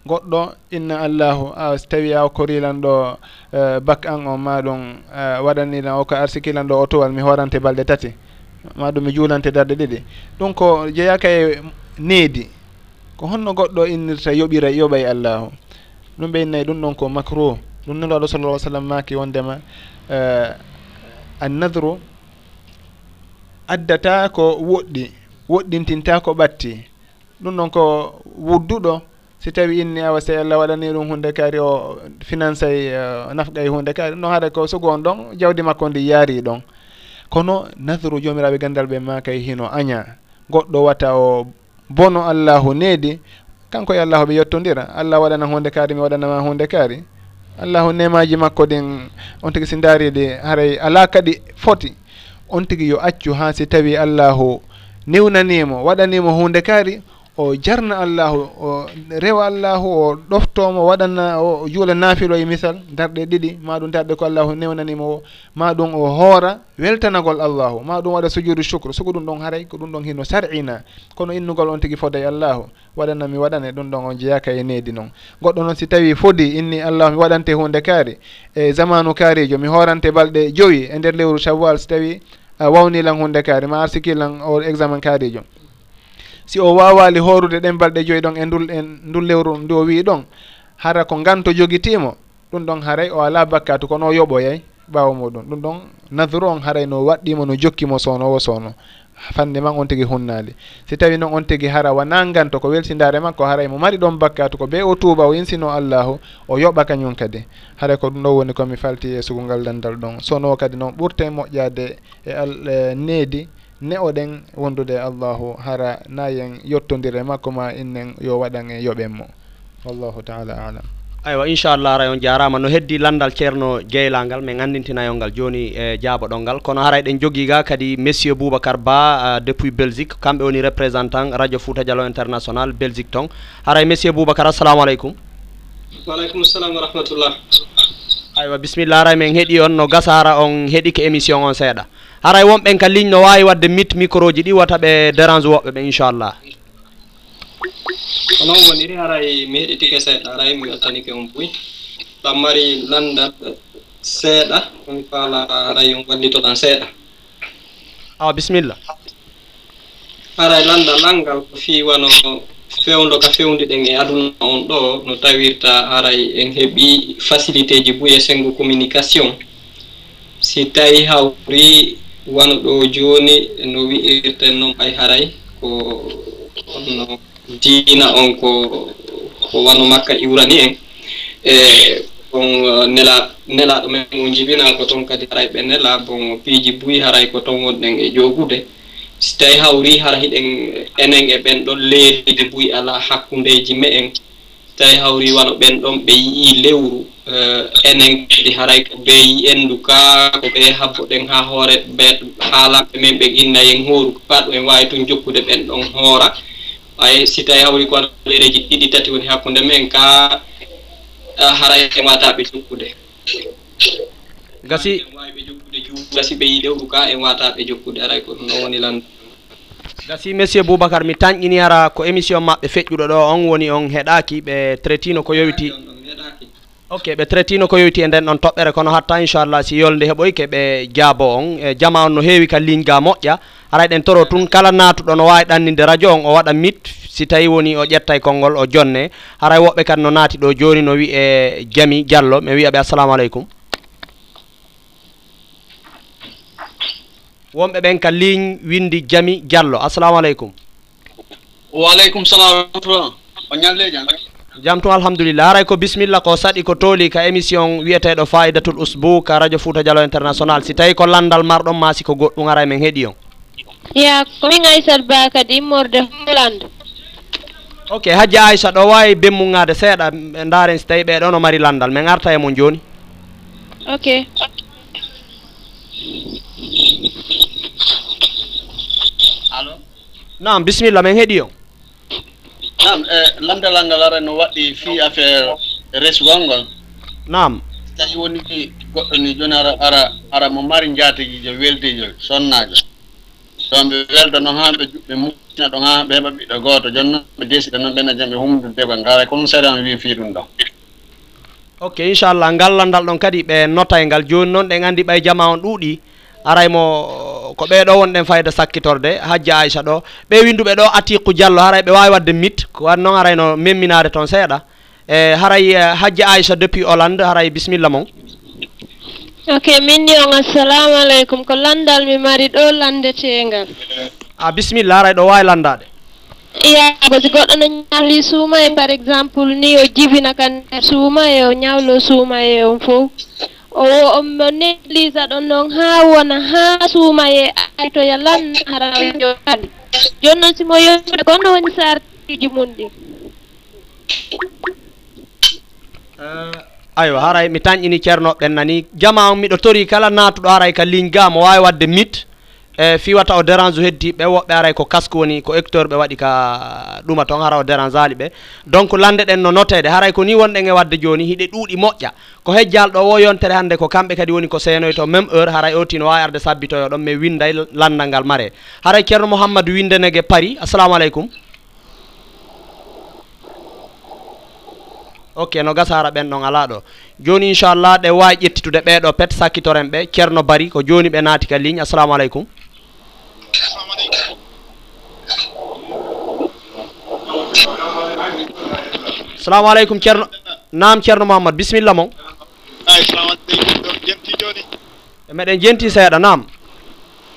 goɗɗo inna allahu a so tawi a ko rilan ɗo e, bak an o ma ɗum e, waɗanilan o ko arsikilan ɗo otowal mi horante balɗe tati. Ma ɗum mi juulante darɗe ɗiɗi. Ɗum ko jeeyaka e needi. Ko honno goɗɗo innirta yoɓira yoɓa e allahu. Ɗum ɓe innayi ɗum ɗon ko macro ɗum nelo aɗo sallallah sallam maki wondema e, annadru addata ko woɗɗi woɗɗintinta ko ɓatti. Ɗum ɗon ko wudduɗo si tawi inni awa sey allah waɗani ɗum hunde kaari o finance e nafqa e hunde kaari no haɗa ko so gon ɗon jawdi makko ndi yaari ɗon. Kono nadru jomiraɓe gandal ɓe maka e hino aña goɗɗo wata o bono allahu needi kanko e allahu ɓe yettodira allah waɗana hunde kaari mi waɗanama hunde kaari. Allahu nemaji makko ɗin on tigui si daariɗi haray ala kadi foti. On tigui yo accu ha si tawi allahu newnanimo waɗanimo hunde kaari o jarna allahu o rewa allahu o ɗoftomo waɗanna o juula naafilo e misal darɗe ɗiɗi ma ɗum darɗe ko allahu newnanimo o ma ɗum o hoora weltanagol allahu ma ɗum waɗa sujudu sucre sugo ɗum ɗon haray ko ɗum ɗon hino sar'ina kono innugol on tigui foda e allahu waɗanna mi waɗane ɗum ɗon on jeyaka e needi noon goɗɗo noon si tawi fodi inni allahu mi waɗante hunde kaari e zamanu kaarijo mi horante balɗe joyi e nder lewru chawal si tawi a wawnilan hunde kaari ma arsikillan o examen kaarijo si o wawali horude ɗen balɗe joyi ɗon e ndul e ndul lewru ndu o wi ɗon hara ko nganto jogitimo ɗum ɗon haray o ala bakkatu kono o yoɓoyay ɓawa muɗum. Ɗum ɗon nadru on haray no waɗɗimo no jokkimo sownowo sowno fande man on tigi hunnali. Si tawi noon on tigi hara wona nganto ko weltidare makko haray mo mari ɗon bakkatu ko be o tuuba o insino allahu o yoɓa kañum kadi. Haray ko ɗum ɗo woni komi falti e sugungal dandal ɗon. Sono kadi noon ɓurte moƴƴade e al e needi ne oɗen wondude allahu hara nayen yettodire makko ma innen yo waɗan e yoɓen mo. Wallahu taala alam. Aywa inchallah rayon jarama. No heddi landal ceerno jeeylagal min andintinayo ngal joni e jaaboɗo ngal kono hara eɗen jogui ga kadi monsieur boubacar ba uh, depuis belgique. Kamɓe woni représentant radio fouta e dialo international belgique ton haray e monsieur boubacar assalamu aleykum waaleykum salam wa rahmatullah. Aywa bisimilla aray min heeɗi on no gasara on heeɗi ko émission on seeɗa. haray wonɓen ka ligne no wawi wadde mit micro ji ɗi wata ɓe dérange woɓɓe ɓe inchallah. Ko noon woniri haray meɗitike seeɗa. Aray mi weltanike on boy ɗam mari landal seeɗa. On faala haray on wallitoɗan seeɗa. A bisimilla. Haray landal langal ko fi wano fewndo ka fewndiɗen e aduna on ɗo no tawirta haray en heeɓi facilité ji boy e senggo communication. Si tawi hawri wano ɗo joni no wi'irten noon ɓay haray ko onno diina on ko ko wano makka iwrani en. E bon nela nelaɗo men o jibina ko toon kadi haray ɓe nela bon piiji buyi haray ko toon wonɗen e jogude. Si tawi hawri hara hiɗen enen e ɓen ɗon leeride buyi ala hakkundeji me en tawi hawri wano ɓen ɗon ɓe yii lewru eh, enen kadi haray ko ɓe yi endu ka ko ɓe habboɗen ha hoore ɓe haalaɓe men ɓe innayen hooru paɗo en wawi tun jokkude ɓen ɗon hoora. Ay si tawi hawri ko waɗereji ɗiɗi tati woni hakkunde men ka eh, haray en wataɓe jokkude. Gasi wawi ɓe jokkude juuɗe gasi ɓe yi lewru ka en wataɓe jokkude aray ko ɗum ɗon woni lan gasi monsieur boubacar mi tañƴini ara ko émission maɓɓe feƴƴuɗo ɗo. On woni on heɗaki ɓe traitino ko yowiti. Ok ɓe traitino ko yowiti e nden ɗon toɓɓere kono hatta inchallah si yolde heɓoy ke ɓe jaabo on. E jama on no heewi ka ligne ga moƴƴa. Aray ɗen toro tun kala natuɗo no wawi ɗanninde radio on o waɗa mit. Si tawi woni o ƴettay konngol o jonne. Haray woɓɓe kadi no naati ɗo joni no wiye jami diallo. Mi wiyaɓe assalamu aleykum. wonɓe ɓen ka ligne windi jami diallo. Assalamu aleykum. Waaleykum salam rahmatullah. O ñalleji jam tum alhamdulillah. Aray ko bisimilla ko saɗi ko tooli ka émission wiyeteɗo faidatul usbou ka radio fouta dialo international. Si tawi ko landal marɗon ma siko goɗɗum ara men heeɗi on. Ya komin aissat ba kadi immorde holande ok hajji aissa ɗo wawi bemmugade seeɗa ɓe daren si tawi ɓeɗon o mari landal. Min arta e mon joni ok. allo nam bisimilla min heeɗi on nam e lamdalal ngal ara no waɗɗi fi affaire resgol ngol nam tawi woni goɗɗo ni joni ara ara ara mo mari jaatigijo weldijo sonnaajo. Ɗon ɓe welda noon haa ɓe ɓe muttina ɗon haa ɓe heɓa ɓiɗɗo gooto joni noon ɓe desida noon ɓena jam ɓe humdudego ngara kono seeɗa on wii fii ɗum ɗon ok inchallah ngallandal ɗon kadi ɓe nota e ngal jooni noon ɗen anndi ɓay jama on ɗuuɗi. araymo ko ɓeɗo wonɗen fayda sakkitorde hajji aicha ɗo. Ɓe winduɓe ɗo atiku diallo haray ɓe wawi wadde mit ko wan noon arayno memminade toon seeɗa. E haray e, hajji aicha depuis hollande haray bisimilla mon ok min ni on assalamu aleykum ko landal mi mari ɗo landetengal a bisimilla haray ɗo wawi landade yaago si goɗɗo no ñawli suuma e par exemple ni o jibina kan nder suuma e o ñawlo suuma e on fof o o nelisa ɗon ɗon haa wona haa suuma e aytoya lan harawe joɗaɗi joni noon simo yewde gonɗo woni sartiji mum ɗi. Eh, aywa haray mi tañƴini ceernoɓe ɓen nani. Jama on miɗo tori kala natuɗo haray ka ligne ga mo wawi wadde mit. e fiwata o dérange heddiɓe woɓɓe aray ko casque woni ko hecteur ɓe waɗi ka ɗuma toon hara o dérange ali ɓe. Donc lande ɗen no notede haray ko ni wonɗen e wadde joni hiɗe ɗuuɗi moƴƴa. Ko hejjal ɗo wo yontere hannde ko kamɓe kadi woni ko seenoy to même heure haray oti no wawi arde sabbitoyo ɗon mais winday landal ngal mare. Haray ceerno mouhammadou windenege paris assalamu aleykum. Ok no gasara ɓen ɗon ala ɗo. Joni inchallah ɗe wawi ƴettitude ɓeɗo pet sakkitoren ɓe ceerno bari ko joni ɓe naati ka ligne assalamu aleykum. salamu aleykum ceerno nam ceerno mamadou bisimilla mon. Ah, Ay salamualeykum ɗon jenti joni. E meɗen jenti seeɗa nam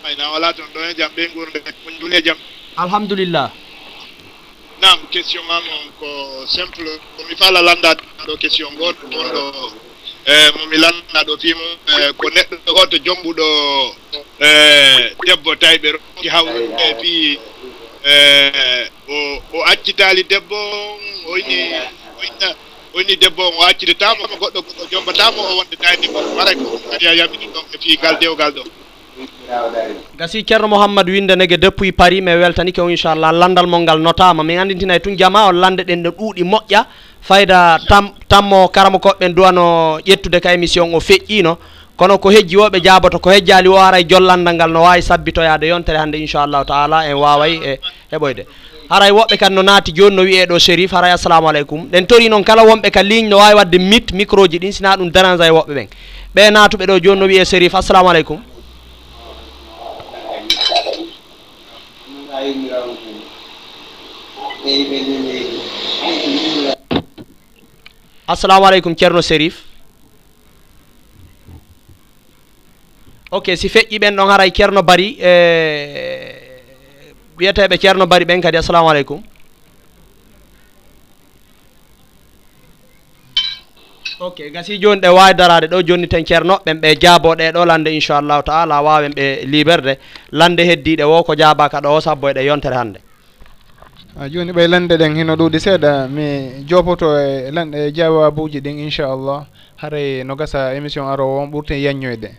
ayna wala toon ɗon e jaam ɓe gurde on duni e jaam alhamdulillah. Nam question mam on ko simple. Komi fala landaɗo question goɗo on ɗo e, momi landa ɗo fimo e, ko neɗɗo o to e debbo tawi ɓe ronki hawrude fi o o accitaali debbo oyni oyni debbo on o accitatama goɗɗo goɗɗo jombatama o wonde dayde ko waray ko kadi a yamini ɗon e fiigal dewgal ɗo gasi ceerno mouhammadou windanege depuis paris mi weltani ke o inchallah landal mol ngal notama. Min andintina e tun jama o lande ɗen no ɗuuɗi moƴƴa. Fayda tam tammo karama koɓɓen duwano ƴettude ka émission o feƴƴino. Kono ko hejji woɓe jaaboto ko hejjali o ara e jollandal ngal no wawi sabbitoyade yontere hannde inchallahu taala en waway e heɓoyde haray woɓɓe kan no naati joni no wiye ɗo sérif haray assalamu aleykum. Ɗen tori noon kala wonɓe ka ligne no wawi wadde mit micro ji ɗin sina ɗum dérange e woɓɓe ɓen ɓe naatuɓe ɗo joni no wiye sérif assalamu aleykum. Assalamu aleykum ceerno sérif ok si feƴƴi ɓen ɗon haray ceerno bari e eh... wiyeteɓe ceerno bari ɓen kadi assalamu aleykum. Ok gasi joni ɗe wawi darade ɗo joni ten ceernoɓen ɓe jaaboɗe ɗo lande inchallahu taala wawen ɓe liberde lande heddiɗe wo ko jaabaka ɗo o sabbo eɗe yontere hannde. A joni ɓay lande ɗen hino ɗuuɗi seeɗa mi jopoto e lanɗe jawabuji ɗin inchallah haray no gasa émission arowo on ɓurten yanñoyde.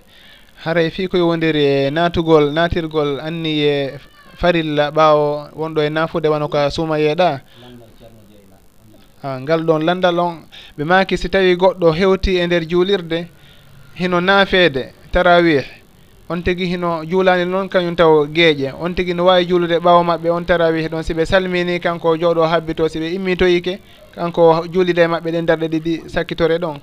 Haray fi koye wondiri e natugol natirgol anniye farilla ɓaawo wonɗo e nafude wano ka suuma yeeɗa. A ngal ɗon landal on. Ɓe maaki si tawi goɗɗo hewti e nder juulirde hino naafeede tarawih on tigi hino juulani noon kañum taw geeƴe. On tigi no wawi juulude ɓaawo maɓɓe on tarawih ɗon. Siɓe salmini kanko jooɗo habbito siɓe immitoyike kanko juulide e maɓɓe ɗe darɗe ɗiɗi sakkitore ɗon.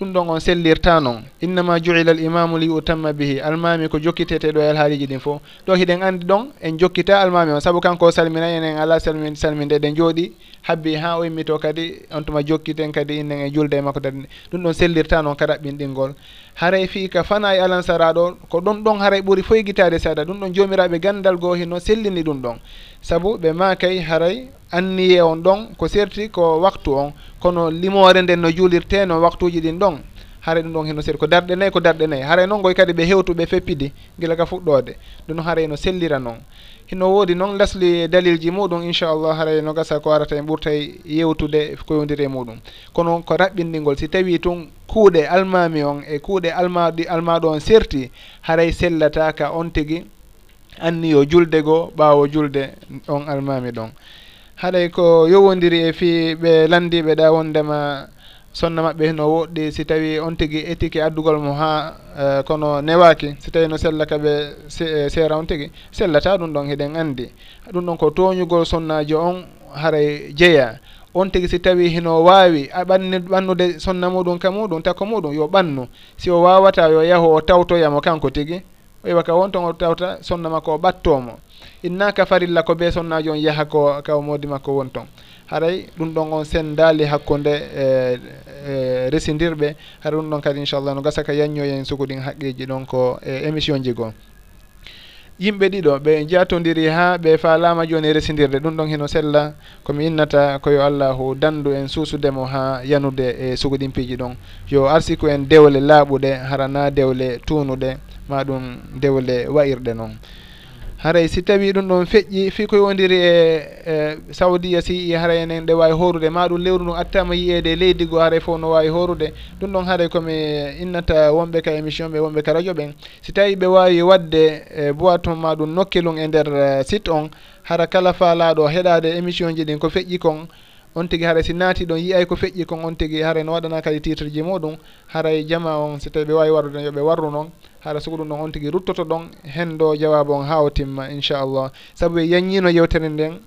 ɗum ɗon on sellirta noon innama juila l imamu li utamma bihi. Almami ko jokkiteteɗo e alhaaliji ɗin fof ɗo hiɗen andi ɗon en jokkita almami on. Saabu kanko o enen ala salmin salminde ɗen jooɗi habbi ha o immito kadi on tuma jokkiten kadi innen e julde e makko dadi ɗum ɗon sellirta noon ka ɗaɓɓinɗingol haray fi ka fana e alansaraɗo ko ɗon ɗon haray ɓuuri foygitade seeɗa ɗum ɗon jomiraɓe gandal goo hino sellini ɗum ɗon. sabu ɓe makay haray anniye on ɗon ko serti ko waktu on kono limore nden no juulirte no waktuji ɗin ɗon. Haray ɗum ɗon heno seri ko darɗe nayyi ko darɗe nayyi. Haray noon goy kadi ɓe hewtuɓe feppidi gila ka fuɗɗode. Ɗum haray no sellira noon hino woodi noon lasli dalilji muɗum inchallah haray no gasa ko arata e ɓurta e yewtude ko yowdiri e muɗum. Kono ko raɓɓindingol si tawi tun kuuɗe almami on e kuuɗe almaɗi almaɗo on serti haray sellata ka on tigui anni yo julde goo ɓaawo julde on almami ɗon. Haɗay ko yowodiri e fi ɓe landiɓe ɗa wondema sonna maɓɓe no woɗɗi si tawi on tigui étiqué addugol mo ha uh, eh, kono newaki si tawi no sella kaɓe eh, seera on tigui sellata ɗum ɗon heɗen andi ɗum ɗon ko toñugol sonnajo on haray jeeya on tigi si tawi hino wawi a ɓanni ɓannude sonna muɗum ka muɗum takko muɗum yo ɓannu. Si o wawata yo yaahu o tawtoyamo kanko tigui ewa ka won ton o tawta sonna makko o ɓattomo innaka farilla ko be sonnajo on yaaha ko kaw modi makko won ton haray ɗum ɗon on sendali hakkude e e residirɓe hara ɗum ɗon kadi inchallah no gasa ka yanñoyen sukuɗin haqqiji ɗon ko e émission ji goo. yimɓe ɗiɗo ɓe jatodiri ha ɓe falama joni residirde ɗum ɗon heno sella komi innata koyo allahu dandu en suusudemo ha yanude e sugoɗimpiji ɗon. Yo arsiku en dewle laaɓuɗe harana dewle tunuɗe ma ɗum dewle wayirɗe noon haray si tawi ɗum ɗon feƴƴi fi koye wondiri e, e saudia si i haray enen ɗe wawi horude ma ɗum lewru ndu attama yiyede leydi goo haray fof no wawi horude ɗum ɗon haray komi innata wonɓe ka émission ɓe wonɓe ka radio ɓen. Si tawi ɓe wawi wadde e boiton ma ɗum nokkelum e nder site on hara kala faalaɗo heɗade émission ji ɗin ko feƴƴi kon on tigi haray si naati ɗon yiyay ko feƴƴi kon on tigi haray no waɗana kadi titre ji muɗum haray jama on si tawi ɓe wawi warrude yoɓe warru noon haala sugo ɗum noon on tigui ruttoto ɗon hen ɗo jawabu on ha o timma inchallah. Saabu ɓe yanñino yewtere nden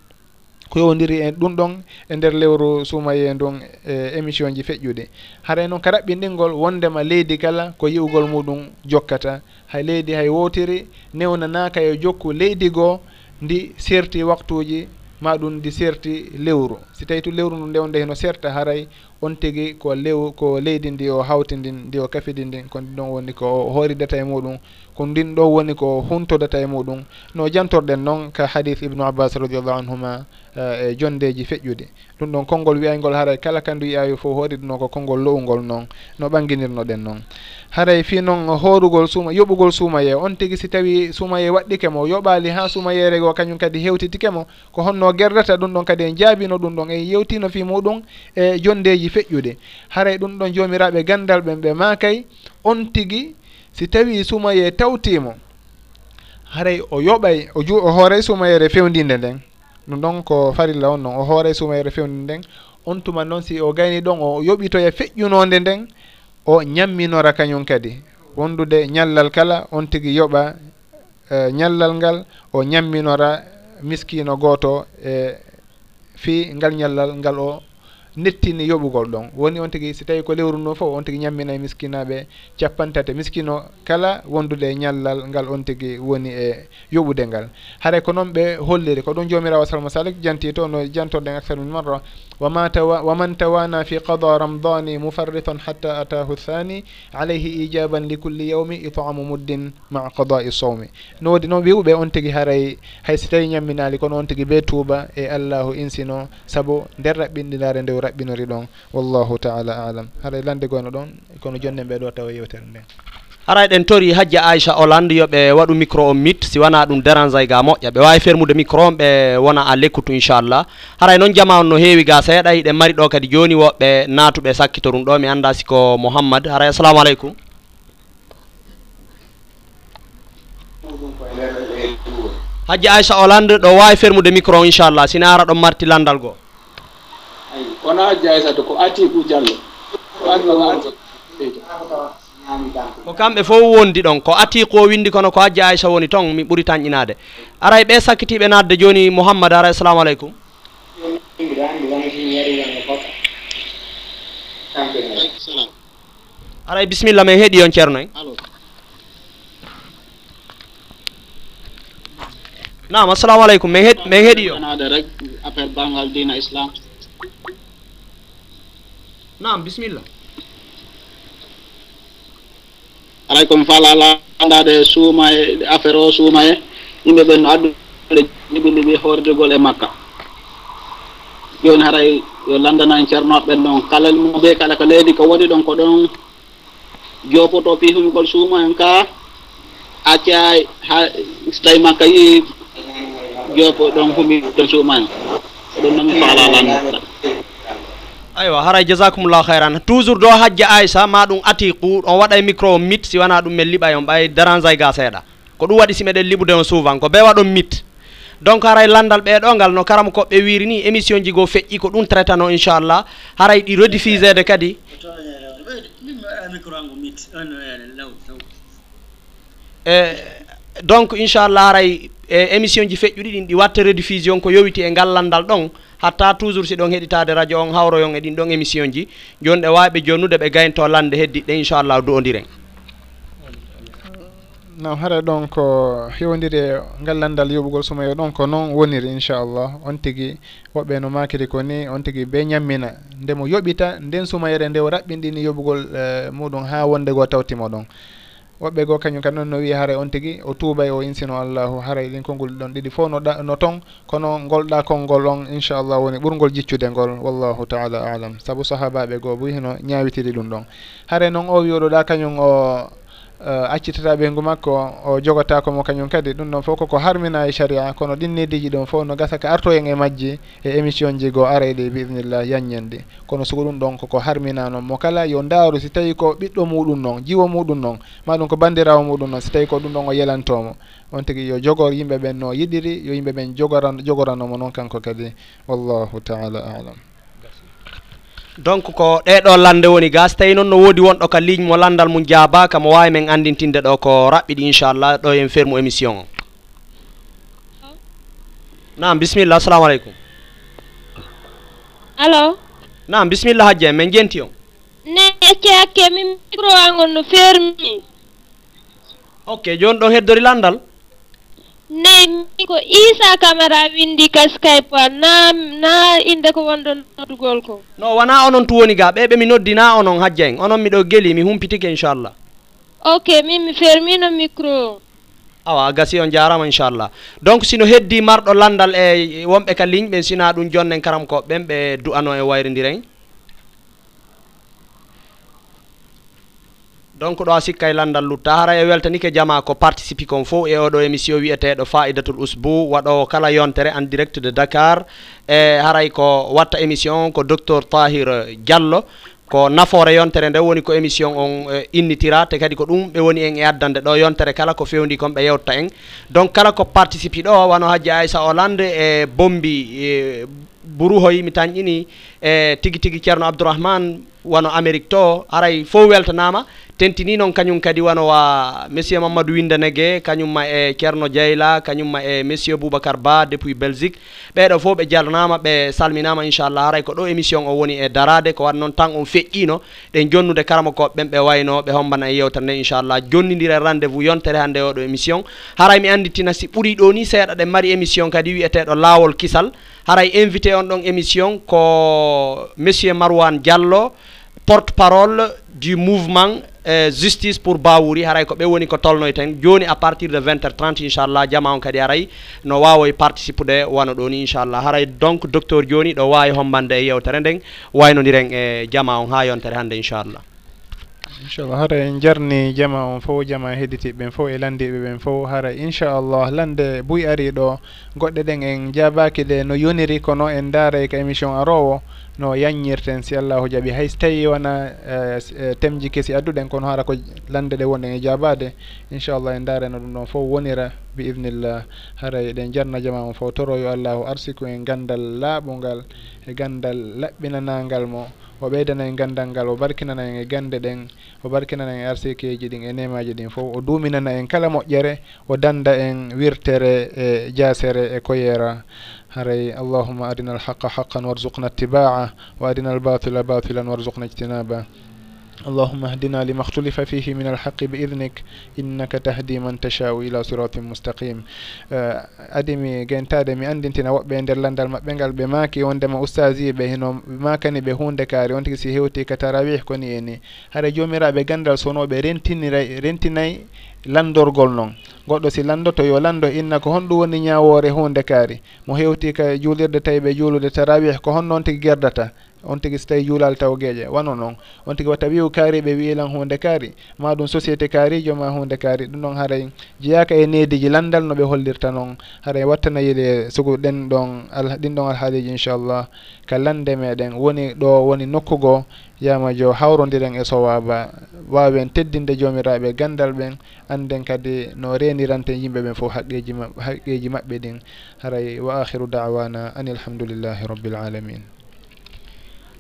ko yowdiri e ɗum ɗon e nder lewru suumaye ndun e émission ji feƴƴuɗi haɗay e noon ka raɓɓinɗingol wondema leydi kala ko yi'ugol muɗum jokkata. Hay leydi hay wowtiri newnanaka e jokku leydi goo ndi serti waktuji ma ɗum ndi serti lewru. Si tawi to lewru ndu ndewde heno serta haray on tigi ko lew ko leydi ndi o hawti ndin ndi o kafidi ndin ko ɗin ɗon woni ko hooridata e muɗum ko ndin ɗo woni ko huntodata e muɗum. No jantorɗen noon ka hadis ibnu abbas radiallahu anhuma Eh, e jondeji feƴƴude. Ɗum ɗon konngol wiyaygol haray kala kandu yiyawi fof hooriɗno ko konngol lowngol noon no ɓanginirno ɗen noon. Haray fi noon hoorugol suuma yoɓugol suumaye on tigi si tawi suumaye waɗɗike mo yoɓali ha suumayere o kañum kadi hewtitike mo ko honno gerdata ɗum ɗon kadi en jaabino ɗum ɗon en yewtino fi muɗum e jondeji feƴƴude. Haray ɗum ɗon jomiraɓe gandal ɓen ɓe makay on tigi si tawi suumaye tawtimo haray o yoɓay o ju o hooray suumayere fewdinde nden. ɗum ɗon ko farilla on noon o hoore sumayre fewnude nden. On tuma noon si o gayni ɗon o yoɓitoya feƴƴunode nden o ñamminora kañum kadi. Wondude ñallal kala on tigi yoɓa e, ñallal ngal o ñamminora miskino gooto e fii ngal ñallal ngal o nettini yoɓugol ɗon. Woni on tigi si tawi ko lewru ndu fof on tigi ñamminay miskinaɓe capantati miskino kala wondude e ñallal ngal on tigi woni e yoɓude ngal. Haray ko noon ɓe holliri ko ɗum jomirawo salma salik janti to no jantorɗen e actar min marra wama tawa waman tawana fi qada ramdani mufarritan hatta atahu thani alayhi ijaban li kulli yawmi itamu muddin maa qadai sawmi. No wodi noon wiwɓe on tigi haray hay si tawi ñamminali kono on tigi ɓe tuuba e allahu insino saabu nder raɓɓinɗinare nde raɓɓinori ɗon wallahu taala alam. Haɗa e lande goyno ɗon kono jonnen ɓe ɗo tawa e yewtere nden. Ara eɗen tori hajji aicha olande yoɓe waɗu micro on mit si wona ɗum dérange ay ga moƴƴa. Ɓe wawi fermude micro on ɓe wona a lekkutu inchallah. Haray e noon jama on no heewi ga seeɗa eɗen mari ɗo kadi joni woɓɓe natuɓe sakkito ɗum ɗo mi anda siko mouhammad haray assalamu aleykum. Hajji aicha olande ɗo wawi fermude micro inchallah. Sina ara ɗon marti landal goo. wona jaysata ko ati ku diallo ko adnoo ko kamɓe fof wondi ɗon ko ati ko windi kono ko hajji aicha woni ton mi ɓuri tañƴinade aray ɓe sakkitiɓe nadde joni mouhammad ara assalamu aleykum aray bisimilla min heeɗi on ceerno en nam assalamu aleykum min heeɗi on affaire bangal dina islam nam bisimilla alay komi fala landade suuma e affaire o suuma e yimɓe ɓen no addude liɓiliɓi hordugol e makka. Joni haray yo landana en ceernoɓe ɓen ɗon kala mo ɓe kala ko leydi ko woni ɗon ko ɗon jopoto pihumgol suuma en ka acca ha so tawi makka yi jopo ɗon humi ɗon suuma en ɗum noon mi faala landata aywa haray jasakumllahu hayran toujours ɗo hajja aicha ma ɗum atiqu on waɗa micro o mit si wona ɗum min liɓay on ɓay dérangeay ga seeɗa. Ko ɗum waɗi si meɗen liɓude on souvent ko ɓe waɗon mit. Donc haray landal ɓeɗo ngal no karam koɓɓe wiri ni émission ji go feƴƴi ko ɗum traitano inchallah. Haray ɗi rediffusede kadi. E donc inchallah haray e émission ji feƴƴuɗi ɗin ɗi watta rediffusion ko yowiti e ngal landal ɗon. hatta toujours si ɗon heɗitade radio on hawroyon e ɗin ɗon émission ji. Joni ɗe wawi ɓe jonnude ɓe gaynto lande heddiɗe inchallah du'odiren nam haɗa ɗon ko hewdiri e ngallandal yoɓugol sumayo ɗon ko noon woniri inchallah. On tigui woɓɓe no makiri ko ni on tigui be ñammina. Ndemo yoɓita nden sumayere nde o raɓɓinɗini yoɓugol eh, muɗum ha wonde go tawtimo ɗon woɓɓe goo kañum kadi noon no wiya haray on tigi o tuubay o insino allahu haray ɗin konngol ɗon ɗiɗi fof no no ton kono ngolɗa konngol on inchallah woni ɓurgol jiccude ngol wallahu taala alam. Saabu sahabaɓe goo boyi hino ñawitiri ɗum ɗon. Haare noon o wiyoɗo ɗa kañum o Eh, accitataɓe ngu makko o jogata komo kañum kadi ɗum ɗon fof koko harmina e saria kono ɗin neddiji ɗon fof no gasa ka artoyen e majji e émission ji goo ara biidnillah yanñande kono soko ɗum ɗon koko harmina noon mo kala yo ndaaru si tawi ko ɓiɗɗo muɗum noon jiwo muɗum noon maɗum ko bandirawo muɗum noon si tawi ko ɗum ɗon o yelantomo. On tigui yo jogor yimɓe ɓen no yiɗiri yo yimɓe ɓen jogoran jogoranomo noon kanko kadi wallahu taala alam. donc ko ɗeɗo lande woni ga so tawi noon no woodi wonɗo ka ligne mo landal mum jaabaka mo wawi men andintinde ɗo ko raɓɓiɗi inchallah ɗo en fermu émission o. Nam bisimilla assalamu aleykum. Allo nam bisimilla hajja en min jenti on ne ecce hakke min micro angon no fermi. Ok joni ɗon heddori landal? nayi ko isa camara windi ka skype na na inde ko wonɗo noddugol ko? No wona onon tu woni ga. Ɓe ɓe mi noddina onon hajja en onon miɗo geeli mi humpitike inchallah. Ok min mi fermino micro. Awa gasi on jarama inchallah. Donc sino heddi marɗo landal e wonɓe ka ligne ɓen sina ɗum jonnen karam ko ɓen ɓe du'ano e wayrodiren donc ɗo a sikka e landal lutta. Hara e weltanike jama ko participe kon fof e oɗo émission wiyeteɗo faidatul usbou waɗowo kala yontere en direct de dakar. E haray ko watta émission ko docteur tahir diallo ko nafoore yontere nde woni ko émission on e, innitira. Te kadi ko ɗum ɓe woni en e addande ɗo yontere kala ko fewndi kon ɓe yewtta en. Donc kala ko participe ɗo wano haji aissa olande e bombi e buruhoy mi tañƴini e tigi tigi ceerno abdourahmane wano amérique to. Aray fof weltanama tentini noon kañum kadi wanowa monsieur mamadou windanege kañumma e ceerno dieyla kañumma e monsieur boubacar ba depuis belgique. Ɓeɗo fof ɓe jarnama ɓe salminama inchallah haray ko ɗo émission o woni e darade ko wat noon tan on feƴƴino. Ɗen jonnude karama koɓeɓen ɓe wayno ɓe hombana e yewtere nde inchallah. Jonnidira rendez vous yontere hande e oɗo émission. Haray mi anditina si ɓuuri ɗo ni seeɗa ɗe mari émission kadi wiyeteɗo laawol kisal. Haray invité on ɗon émission ko monsieur marwan diallo porte parole du mouvement e justice pour bawuri haray ko ɓe woni ko tolnoy ten joni à partir de 20 heures 30 inchallah jama on kadi aray no wawa e participe de wona ɗo ni inchallah. Haray donc docteur joni ɗo wawi hombande e yewtere nden waynodiren e jama on ha yontere hannde inchallah. Inchallah hara en jarni jama on fof jama hedditiɓe ɓen fof e landiɓe ɓen fof hara inchallah lande buy ari ɗo goɗɗe ɗen en jabaki ɗe no yoniri kono en daaray ka émission arowo. no yanñirten si allahu jaaɓi hay so tawi wona e, e, temji kesi adduɗen kono hara ko lande ɗe wonɗen e jabade inchallah en dareno ɗum ɗon fof wonira bi ibnillah haray eɗen jarna jama on fof toroyo allahu arsiku en gandal laaɓugal e gandal laɓɓinanagal mo o ɓeydana en gandal ngal o barkinana en e gande ɗen o barkinana en e arsikeji ɗin e nemaji ɗin fof o duminana en kala moƴƴere o danda en wirtere e jasere e koyera. هري اللهم أرنا الحق حقا وارزقنا اتباعه وأرنا الباطل باطلا وارزقنا اجتنابه اللهم اهدنا لما اختلف فيه من الحق بإذنك إنك تهدي من تشاء إلى صراط مستقيم adi mi gentade mi andintina woɓɓe e nder landal maɓɓe ngal ɓe maaki wondema oustasi ɓe heno makani ɓe hunde kaari on tigi si hewti ka tarawih koni eni. Haɗa jomiraɓe e gandal sonoɓe rentinira rentinayi landorgol noon goɗɗo si landoto yo lando inna ko honɗum woni ñawore hunde kaari. Mo hewti ka juulirde tawi ɓe juulude tarawih ko hon noon tigui guerdata on tigi so tawi juulal taw gueeƴe wano noon on tigi watta wiyo kaari ɓe wiilan hunde kaari. Ma ɗum société kaarijo ma hunde kaari. Ɗum ɗon haray jeyaka e neediji landal no ɓe hollirta noon haray wattana yiide sugo ɗen ɗon ɗin ɗon alhaaliji inchallah ka lande meɗen. Woni ɗo woni nokku goo yama jo hawrodiren e sowaba wawen teddinde jomiraɓe gandal ɓen. Anden kadi no reniranten yimɓe ɓen fof haqqeji haqqeji maɓɓe ɗin. Haray wa akhiru dawana anilhamdulillahi rabbil alamin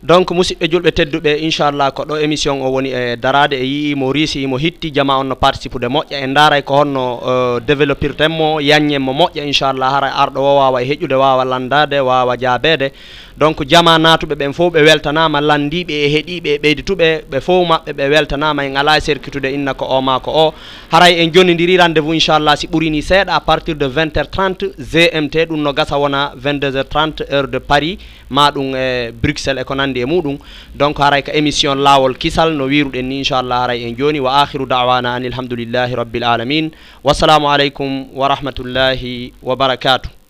donc musidɓe julɓe tedduɓe inchallah ko ɗo émission o woni e darade e yii mo riisi mo hitti jama on no participe de moƴƴa. En daaray e ko honno euh, développirtenmo yaññen mo moƴƴa inchallah hara arɗo o e wawa e heƴƴude wawa landade wawa jaabede donc jama natuɓe ɓen fof ɓe weltanama landiɓe e heeɗiɓe e ɓeydituɓe ɓe fof maɓɓe ɓe weltanama en ala e circuitude inna ko o ma ko o. Haray en jonidiri rendez vous inchallah si ɓuurini seeɗa à partir de 20 heures 30 gmt ɗum no gasa wona 22 heures 30 heure de paris ma ɗum e bruxelles e ko nandi e muɗum. Donc haray ko émission lawol kisal no wiruɗen ni inchallah haray en joni. Wa akhiru dawana an ilhamdoulillahi rabbil alamin. Wassalamu aleykum wa rahmatullahi wa barakatuh.